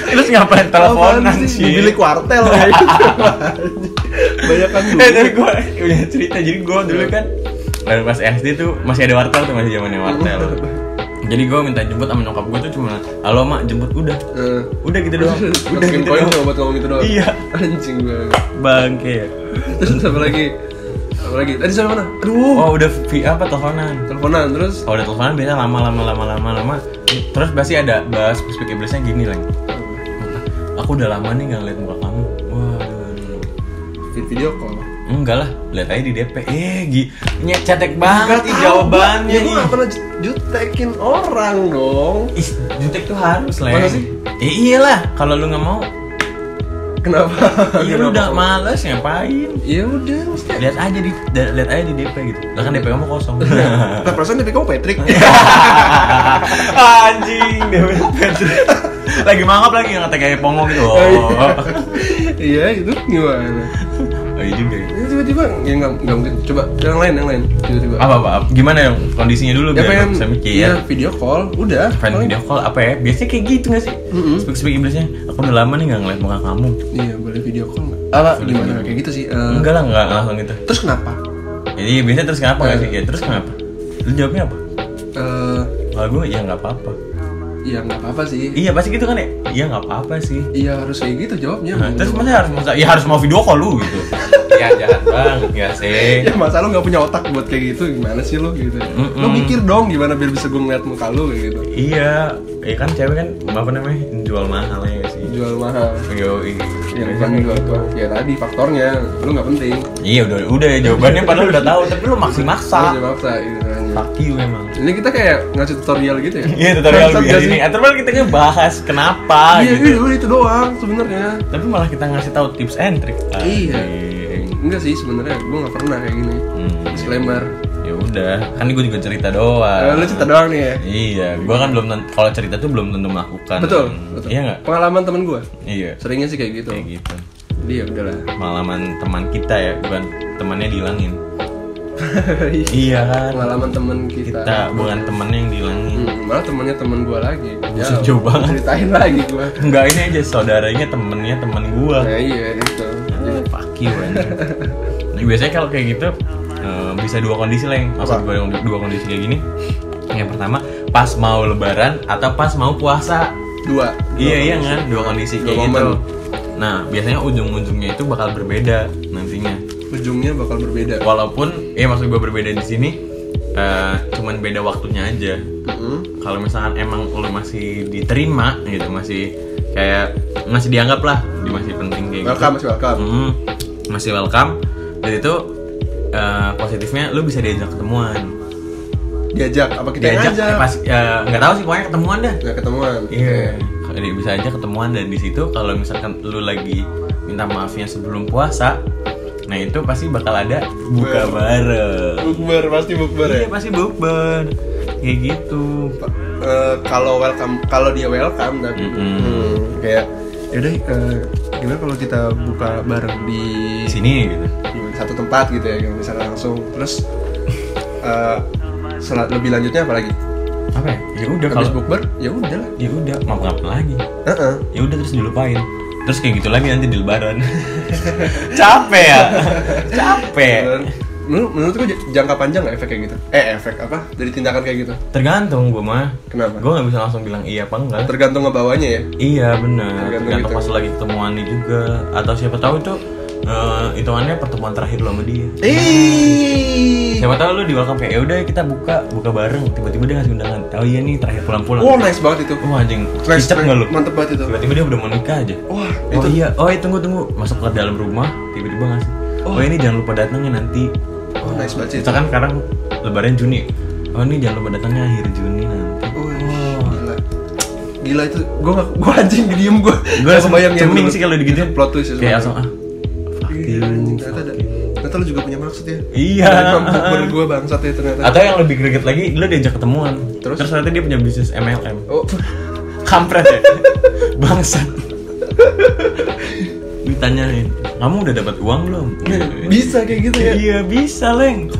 Terus ngapain teleponan sih? Di bilik wartel kayak gitu. Banyak kan Eh tapi gue punya cerita jadi gue dulu kan pas SD tuh masih ada wartel tuh masih zamannya wartel. Jadi gue minta jemput sama nyokap gue tuh cuma halo mak jemput udah Eh, udah gitu doang udah gitu doang buat ngomong gitu doang. Iya. Anjing banget. bangke ya. Terus apa lagi? Apa lagi? Tadi sampai mana? Aduh. Oh udah vi apa teleponan. Teleponan terus Kalau udah teleponan biasanya lama lama lama lama lama. Terus pasti ada bahas speak iblisnya gini lagi. Aku udah lama nih nggak ngeliat muka kamu. Waduh. Vid- video call. Enggak lah, lihat aja di DP. Eh, gi, nyet cetek banget ih jawabannya. Ya gue gak pernah jutekin orang dong. Ih, jutek tuh harus lah. Masa sih? Eh, iyalah, kalau lu nggak mau, Kenapa? iya lu udah males ngapain? Ya udah, mesti. Lihat aja di lihat aja di DP gitu. Lah kan DP kamu kosong. Nah, perasaan dari kamu Patrick. Anjing, DP Patrick. Lagi mangap lagi ngata kayak pongo gitu. Iya, itu gimana? Oh, iya juga ya. Ini tiba-tiba ya nggak nggak mungkin. Coba yang lain, yang lain. Tiba-tiba. Apa, apa, apa? Gimana yang kondisinya dulu Ya biar pengen bisa mikir. Iya, video call. Udah. Fan Paling- video call apa ya? Biasanya kayak gitu gak sih? Mm-mm. Speak speak iblisnya. Aku udah lama nih gak ngeliat muka kamu. Iya, boleh video call nggak? Apa gimana? Kayak gitu sih. eh. Enggak lah, enggak langsung gitu. Terus kenapa? Jadi biasanya terus kenapa nggak Eh. sih? Ya, terus kenapa? Lu jawabnya apa? Eh, Kalau gue ya nggak apa-apa. ya nggak apa-apa sih. Iya pasti gitu kan ya? Iya nggak apa-apa sih. Iya harus kayak gitu jawabnya. Nah, terus masa harus masa ya harus mau video call lu gitu. Ya jahat banget ya sih. ya masa lu nggak punya otak buat kayak gitu gimana sih lu gitu Mm-mm. lu mikir dong gimana biar bisa gue ngeliat muka lu kayak gitu Iya, ya kan cewek kan apa namanya jual mahal ya sih. jual mahal Yo, iya. ya bukan jual tuh ya tadi faktornya lu nggak penting Iya udah udah ya jawabannya padahal udah tahu tapi lu masih maksa. Lu jangan maksa gitu kan Fuck you emang. ini kita kayak ngasih tutorial gitu ya Iya tutorial biar ini. Atau kita ngebahas kenapa iya gitu. iya itu doang sebenarnya Tapi malah kita ngasih tahu tips and trick. Iya. Enggak sih sebenarnya gue nggak pernah kayak gini Hmm. disclaimer Ya udah, kan gue juga cerita doang. Eh, lu cerita doang nih ya Iya, gue kan belum kalau cerita tuh belum tentu melakukan. betul betul Iya nggak? pengalaman temen gue Iya, seringnya sih kayak gitu kayak gitu. jadi ya udahlah Pengalaman teman kita ya, bukan temannya dihilangin. iya kan? pengalaman temen kita, Kita bukan temannya yang dihilangin. Hmm, malah temennya temen gue lagi Buset, jauh banget. ceritain lagi gue Enggak ini aja saudaranya temennya temen gue. nah iya itu Fuck you anjing. Nah, biasanya kalau kayak gitu eh, bisa dua kondisi lah yang maksud gue dua, dua kondisi kayak gini. Yang pertama pas mau lebaran atau pas mau puasa. dua Iya iya kan dua kondisi Dua kayak momen. gitu. Nah biasanya ujung-ujungnya itu bakal berbeda nantinya. ujungnya bakal berbeda Walaupun ya maksud gue berbeda di sini eh, cuman beda waktunya aja. Mm-mm. Kalau misalkan emang lu masih diterima gitu masih kayak masih dianggap lah di masih penting kayak welcome gitu. masih welcome Hmm, masih welcome. Dan itu eh, positifnya lu bisa diajak ketemuan. diajak apa kita Diajak ngajak eh, pas eh, nggak tahu sih pokoknya ketemuan dah. nggak ketemuan Iya. Jadi bisa aja ketemuan dan di situ kalau misalkan lu lagi minta maafnya sebelum puasa, nah itu pasti bakal ada buka bareng. bukber pasti bukber ya Iya pasti bukber. Kayak gitu. Eh, kalau welcome kalau dia welcome tapi Mm-mm. hmm, kayak yaudah eh, gimana kalau kita buka bareng di sini gitu. satu tempat gitu ya misalnya langsung terus eh selat lebih lanjutnya apa lagi Apa ya? Ya udah kalau bukber ya udah lah ya udah mau ngapain lagi? Heeh. Ya udah terus dilupain. Terus kayak gitu lagi nanti di lebaran. Capek ya? Capek. Menurut menurut jangka panjang nggak efek kayak gitu eh efek apa dari tindakan kayak gitu Tergantung gue mah. kenapa Gue nggak bisa langsung bilang iya apa enggak. tergantung ngebawanya ya Iya benar. Tergantung Tergantung gitu. pas lagi ketemuannya juga. Atau siapa tahu itu eh, hitungannya pertemuan terakhir lo sama dia. Ih. Siapa tahu lu di welcome kayak ya udah kita buka buka bareng. Tiba-tiba dia ngasih undangan. Oh iya nih terakhir pulang-pulang. Oh nice banget itu. Wah anjing. Nice, Cicak nggak lu? Mantep banget itu. Tiba-tiba dia udah mau nikah aja. Wah Oh itu. iya, oh iya tunggu tunggu masuk ke dalam rumah tiba-tiba ngasih. Oh, ini jangan lupa datangnya nanti. Oh nice banget sih itu. Misalkan sekarang Lebaran Juni. Oh ini jangan lupa datangnya akhir Juni nanti. Oh, gila. Gila itu. Gua gak, gua anjing diem. Gue Gak langsung kebayang ya, ceming bener. sih kalau digituin. Plot twist ya. Kayak langsung ah. Iya, ternyata ada. Ternyata lu juga punya maksud ya. Iya. Ber gue bangsat ya ternyata. Atau yang lebih greget lagi, lu diajak ketemuan. Terus? Terus ternyata dia punya bisnis MLM. Oh, Kampret ya. Bangsat. Ditanyain, kamu udah dapat uang belum? bisa kayak gitu ya. Iya bisa leng.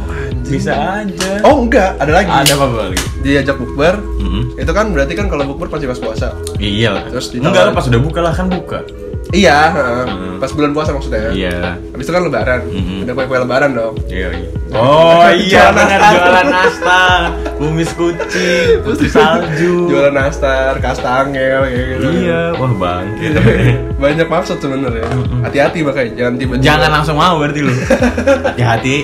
Bisa aja. Oh enggak, ada lagi. Ada apa lagi? Diajak bukber, Mm-mm. Itu kan berarti kan kalau bukber pasti pas puasa. Iya lah. Terus Enggak lah pas udah buka lah kan buka. Iya, heeh. pas bulan puasa maksudnya. Iya. Habis itu kan lebaran. Mm-mm. Udah kue-kue lebaran dong. Iya, iya. Oh iya, Jualan benar nastar. jualan nastar, kumis kucing, putri salju. Jualan nastar, kastangel gitu. Iya, wah bang. Banyak maksud sebenarnya. Hati-hati makanya jangan tiba-tiba. Jangan langsung mau berarti lu. Hati-hati.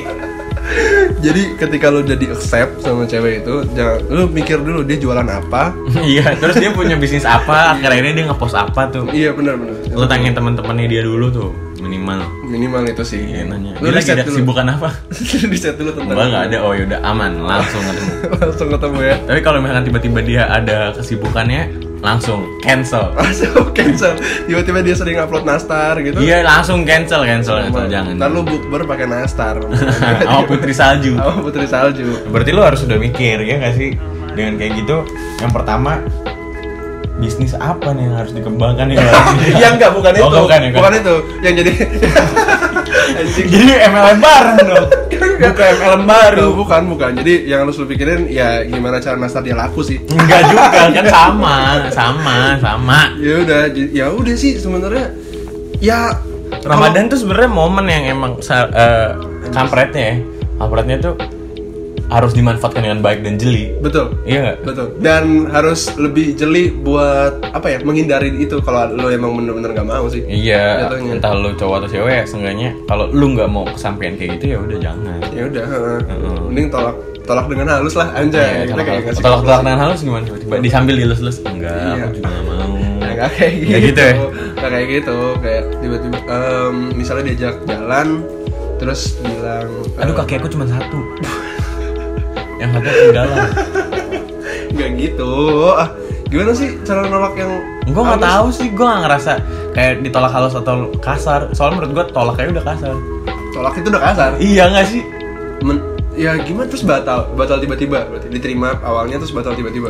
Jadi ketika lu udah di accept sama cewek itu, jangan lu mikir dulu dia jualan apa. Iya, terus dia punya bisnis apa? Akhirnya dia ngepost apa tuh? Iya benar benar. Lu tanyain teman-temannya dia dulu tuh, minimal. Minimal itu sih. Iya nanya. Lu Dia lagi ada kesibukan apa? riset dulu tentang. Enggak nggak ada. Oh yaudah aman, langsung ketemu. Langsung ketemu ya. Tapi kalau misalkan tiba-tiba dia ada kesibukannya, langsung cancel. Langsung cancel. Tiba-tiba dia sering upload nastar gitu. Iya langsung cancel, cancel, cancel. Jangan. Ntar lu bukber pakai nastar. Sama putri salju. Sama putri salju. Berarti lu harus udah mikir ya nggak sih dengan kayak gitu. Yang pertama bisnis apa nih yang harus dikembangkan nih? ya enggak bukan Oh, itu. bukan ya, kan? bukan itu. Yang jadi. Jadi MLM bareng dong. Bukan MLM baru. Bukan, bukan. Jadi yang harus lu pikirin ya gimana cara nastar dia laku sih. Enggak juga kan sama, sama, sama. Ya udah, ya udah sih sebenarnya ya Ramadan tuh sebenarnya momen yang emang eh, kampretnya ya. Kampretnya tuh harus dimanfaatkan dengan baik dan jeli. betul. Iya nggak? Betul. Dan harus lebih jeli buat apa ya? Menghindari itu kalau lo emang bener-bener nggak mau sih. Iya, Jatuhnya. entah lu cowok atau cewek, seenggaknya kalau lu nggak mau kesampaian kayak gitu ya udah jangan. Ya udah, heeh. Heeh. mending tolak tolak dengan halus lah Iya, anjay. Kalau kayak ngasih tolak tolak dengan halus gimana? Tiba disambil dilus-lus enggak, Iya. aku juga nggak mau. Nah, kayak gitu. Nggak gitu ya? Kayak gitu. Kayak tiba-tiba em, misalnya diajak jalan terus bilang Aduh kaki aku cuma satu. Yang satu ketinggalan. nggak gitu. Ah, gimana sih cara nolak yang Gue nggak tahu sih, gue nggak ngerasa kayak ditolak halus atau kasar. Soalnya menurut gue tolaknya udah kasar. Tolak itu udah kasar. Iya nggak sih? Men- ya gimana terus batal batal tiba-tiba berarti diterima awalnya terus batal tiba-tiba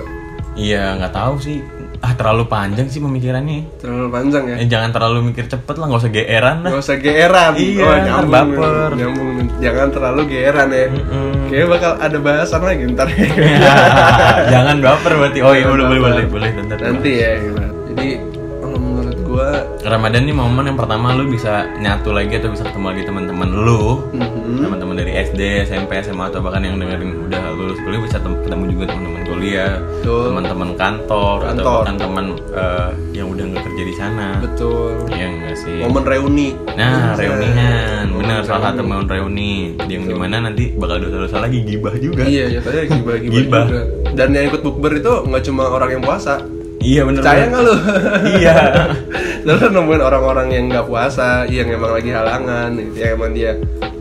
Iya nggak tahu sih. Ah terlalu panjang sih pemikirannya. terlalu panjang ya Eh, jangan terlalu mikir cepet lah, nggak usah geeran lah. Gak usah geeran Iya, oh, nyambung baper. nyambung jangan terlalu geeran ya Mm-mm. kayaknya bakal ada bahasan lagi ntar jangan baper berarti. Oh iya boleh boleh boleh boleh nanti ya gimana. jadi kalau menurut gua Ramadan nih momen yang pertama lu bisa nyatu lagi atau bisa ketemu lagi teman-teman lu mhm, teman-teman dari SD, SMP, SMA atau bahkan yang dengerin udah lulus kuliah bisa tem- ketemu juga teman-teman kuliah, Betul. teman-teman kantor, atau Kantor. bahkan teman eh, yang udah nggak kerja di sana. betul Iya enggak sih? momen reuni Nah, reunian, benar salah satu reuni. momen reuni yang di mana nanti bakal dosa-dosa lagi gibah juga. iya ya tadi gibah gibah Gibah. juga dan yang ikut bukber itu nggak cuma orang yang puasa Iya bener percaya nggak lu Iya. Lalu nemuin orang-orang yang nggak puasa, yang emang lagi halangan, gitu, yang emang dia,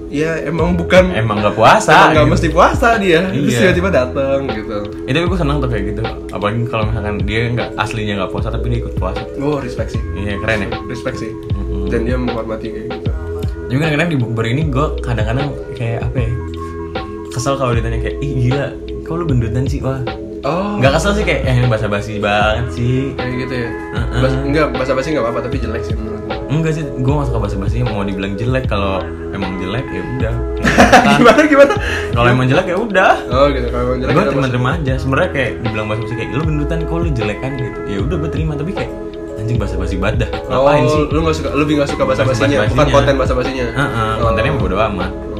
ya emang bukan, Emang nggak puasa. emang nggak gitu. mesti puasa dia, terus Iya. tiba-tiba datang gitu. Itu gue seneng tuh kayak gitu. Apalagi kalau misalkan dia nggak aslinya nggak puasa tapi dia ikut puasa. Oh respect sih, Iya keren ya. respect sih. Mm-mm. Dan dia menghormati kayak gitu. Juga kadang-kadang di bukber ini gue kadang-kadang kayak apa ya Kesel kalau ditanya kayak Ih gila, kok lu gendutan sih? Wah Oh, Nggak kesel sih kayak, eh ini basa-basi banget sih kayak gitu ya. Heeh. Bas, enggak, basa-basi nggak apa-apa, tapi jelek sih menurut gua. Enggak sih, gue gak suka basa-basi Mau dibilang jelek, kalau emang jelek ya udah gimana gimana? Kalau emang jelek ya udah Oh gitu, kalau emang jelek Gue kita terima-terima aja Sebenarnya kayak dibilang basa-basi kayak Lu gendutan kok lu jelek kan gitu Ya udah gue terima, tapi kayak Anjing basa-basi banget dah Oh, Ngapain sih? lu nggak suka, lebih nggak suka basa-basinya, bukan konten basa-basinya. Heeh, kontennya bodo amat Oh.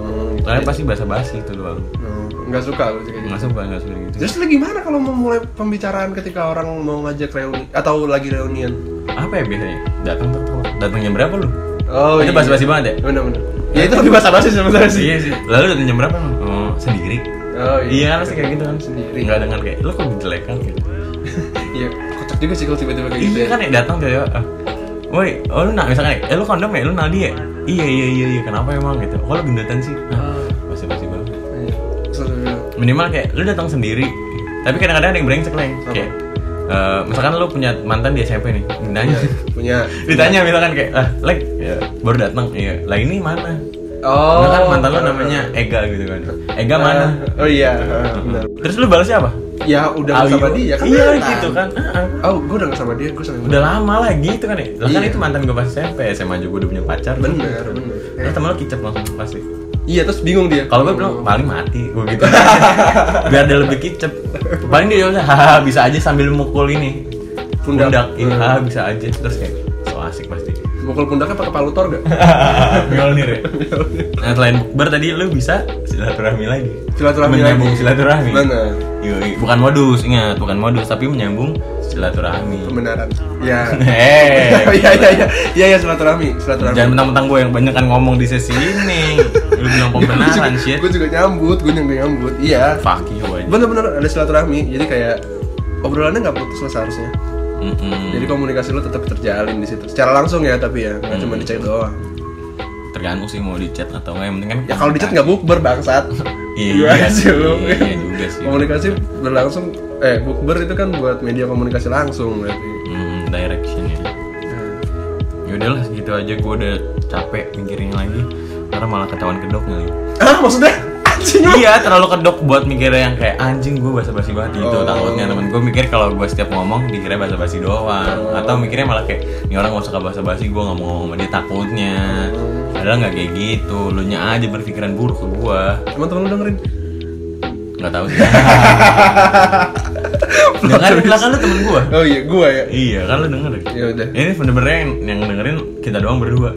Soalnya pasti basa-basi itu doang Oh, nggak suka lu kayak gitu. Nggak suka, nggak suka gitu Terus lu gimana kalau mau mulai pembicaraan ketika orang mau ngajak reuni atau lagi reunian? Apa ya biasanya? Datang tuh. datang jam berapa lu? Oh, itu basa-basi banget ya? Bener. Ya itu lebih basa-basi sebenarnya sih. Iya sih. Lalu datang jam berapa? Oh, sendiri. Oh Iya kan pasti kayak gitu kan Sendiri. Enggak dengan kayak lu kok dijelekan gitu. Iya, kocak juga sih kalau tiba-tiba kayak gitu. Iya ya. kan ya datang tuh ya. ah, Woi, oh lu nak misalkan eh lu kondom ya, lu Naldi ya? Iya iya iya iya, kenapa emang gitu? Oh lu gendutan sih. Ah. Basi basi banget. Iya. Lu bilang, Minimal kayak lu datang sendiri. Tapi kadang-kadang ada yang brengsek leng. Kayak eh, misalkan lu punya mantan di SMP nih, ditanya, punya ditanya misalkan kayak, ah, Lek, ya, baru datang, iya, lah ini mana? Oh. Nah, kan mantan lu namanya Ega gitu kan. Ega mana? Oh iya, benar. Terus lu balasnya apa? Ya udah nggak sama dia kan. Iya mantan. gitu kan. Heeh. Oh, gue udah sama dia, gue sama Udah lama lah gitu kan ya. Lah kan Iya. itu mantan gue pas SMP, SMA juga udah punya pacar. Bener, bener. Terus temen lu kicep langsung pasti. Iya terus bingung dia. Kalau gue bilang paling mati gue gitu. Biar dia lebih kicep. Paling dia haha bisa aja sambil mukul ini. Pundak. Pundak, iya, Hmm. bisa aja. Terus kayak so asik pasti. mukul pundaknya pakai palu Thor gak? Mjolnir ya. Nah selain bukber tadi lu bisa silaturahmi lagi. Silaturahmi menyambung lagi. silaturahmi. Benar. Yoi, bukan modus, ingat, bukan modus, tapi menyambung silaturahmi. Kebenaran. Ya. Eh, Iya iya iya. Iya iya silaturahmi, silaturahmi. jangan mentang-mentang gue yang banyak kan ngomong di sesi ini. Lu bilang pembenaran shit. Gue juga nyambut, gue juga nyambut. Iya. Fuck you aja. Bener-bener ada silaturahmi. Jadi kayak obrolannya nggak putus lah seharusnya. Mm-mm. Jadi komunikasi lo tetap terjalin di situ. Secara langsung ya tapi ya, nggak cuma di chat doang. tergantung sih mau di chat atau enggak yang penting kan Ya kalau di chat nggak bukber bangsat. Iya, iya sih lu? iya juga sih. Komunikasi berlangsung eh bukber itu kan buat media komunikasi langsung berarti. hmm, direction ya ya udahlah segitu aja gue udah capek mikirin lagi karena malah ketahuan kedok nih Ah maksudnya anjing. Iya terlalu kedok buat mikirnya yang kayak anjing gue basa-basi banget. Gitu Oh. takutnya. Temen gue mikir kalau gue setiap ngomong dikira basa-basi doang. Oh. atau mikirnya malah kayak ini orang gak suka basa-basi gue gak mau ngomong sama dia takutnya. Padahal nggak kayak gitu. Lu nya aja berpikiran buruk ke gue Teman-teman lu dengerin. nggak tahu. Sih dengerin lah kan lu temen gue Oh iya, gua ya. Iya kan lu denger Ya udah. Ini bener-bener yang, yang dengerin kita doang berdua.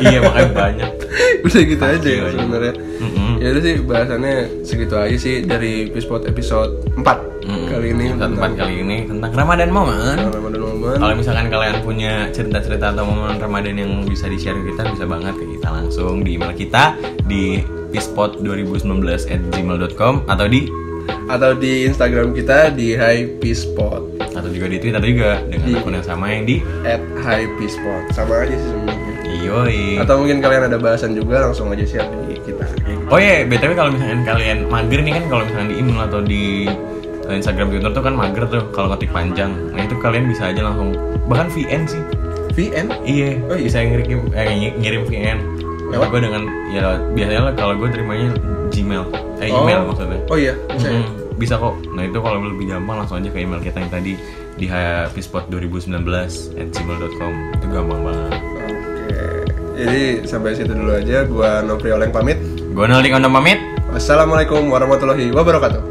Iya makanya banyak Udah gitu aja ya sebenarnya. Mm-mm. Ya udah sih bahasannya segitu aja sih dari Pispot episode 4 Mm-mm. kali ini Episode empat kali ini tentang Ramadan momen Ramadan momen. Kalau misalkan kalian punya cerita-cerita atau momen Ramadan yang bisa di-share ke kita Bisa banget ke kita langsung di email kita Di pispot2019 at gmail.com Atau di atau di Instagram kita di HiPispot Atau juga di Twitter juga Dengan Di- akun yang sama yang di at HiPispot sama aja sih sebenarnya. Yoi Atau mungkin kalian ada bahasan juga langsung aja share di kita. Oh iya, btw kalau misalkan kalian mager nih kan kalau misalkan di email atau di eh, Instagram Twitter tuh kan mager tuh kalau ngetik panjang. Nah itu kalian bisa aja langsung bahkan VN sih. VN Iya, Oh, iya. bisa ngirim eh, ng- ngirim VN. Lewat? Gue dengan ya biasanya lah kalau gue terimanya Gmail, eh email maksudnya. Oh iya, bisa ya? Mm, bisa kok. Nah itu kalau lebih gampang langsung aja ke email kita yang tadi di happyspot2019 at gmail.com itu gampang banget. Jadi sampai situ dulu aja. Gua Nopri Oleng pamit. Gue Naldi Kondo pamit. Wassalamualaikum warahmatullahi wabarakatuh.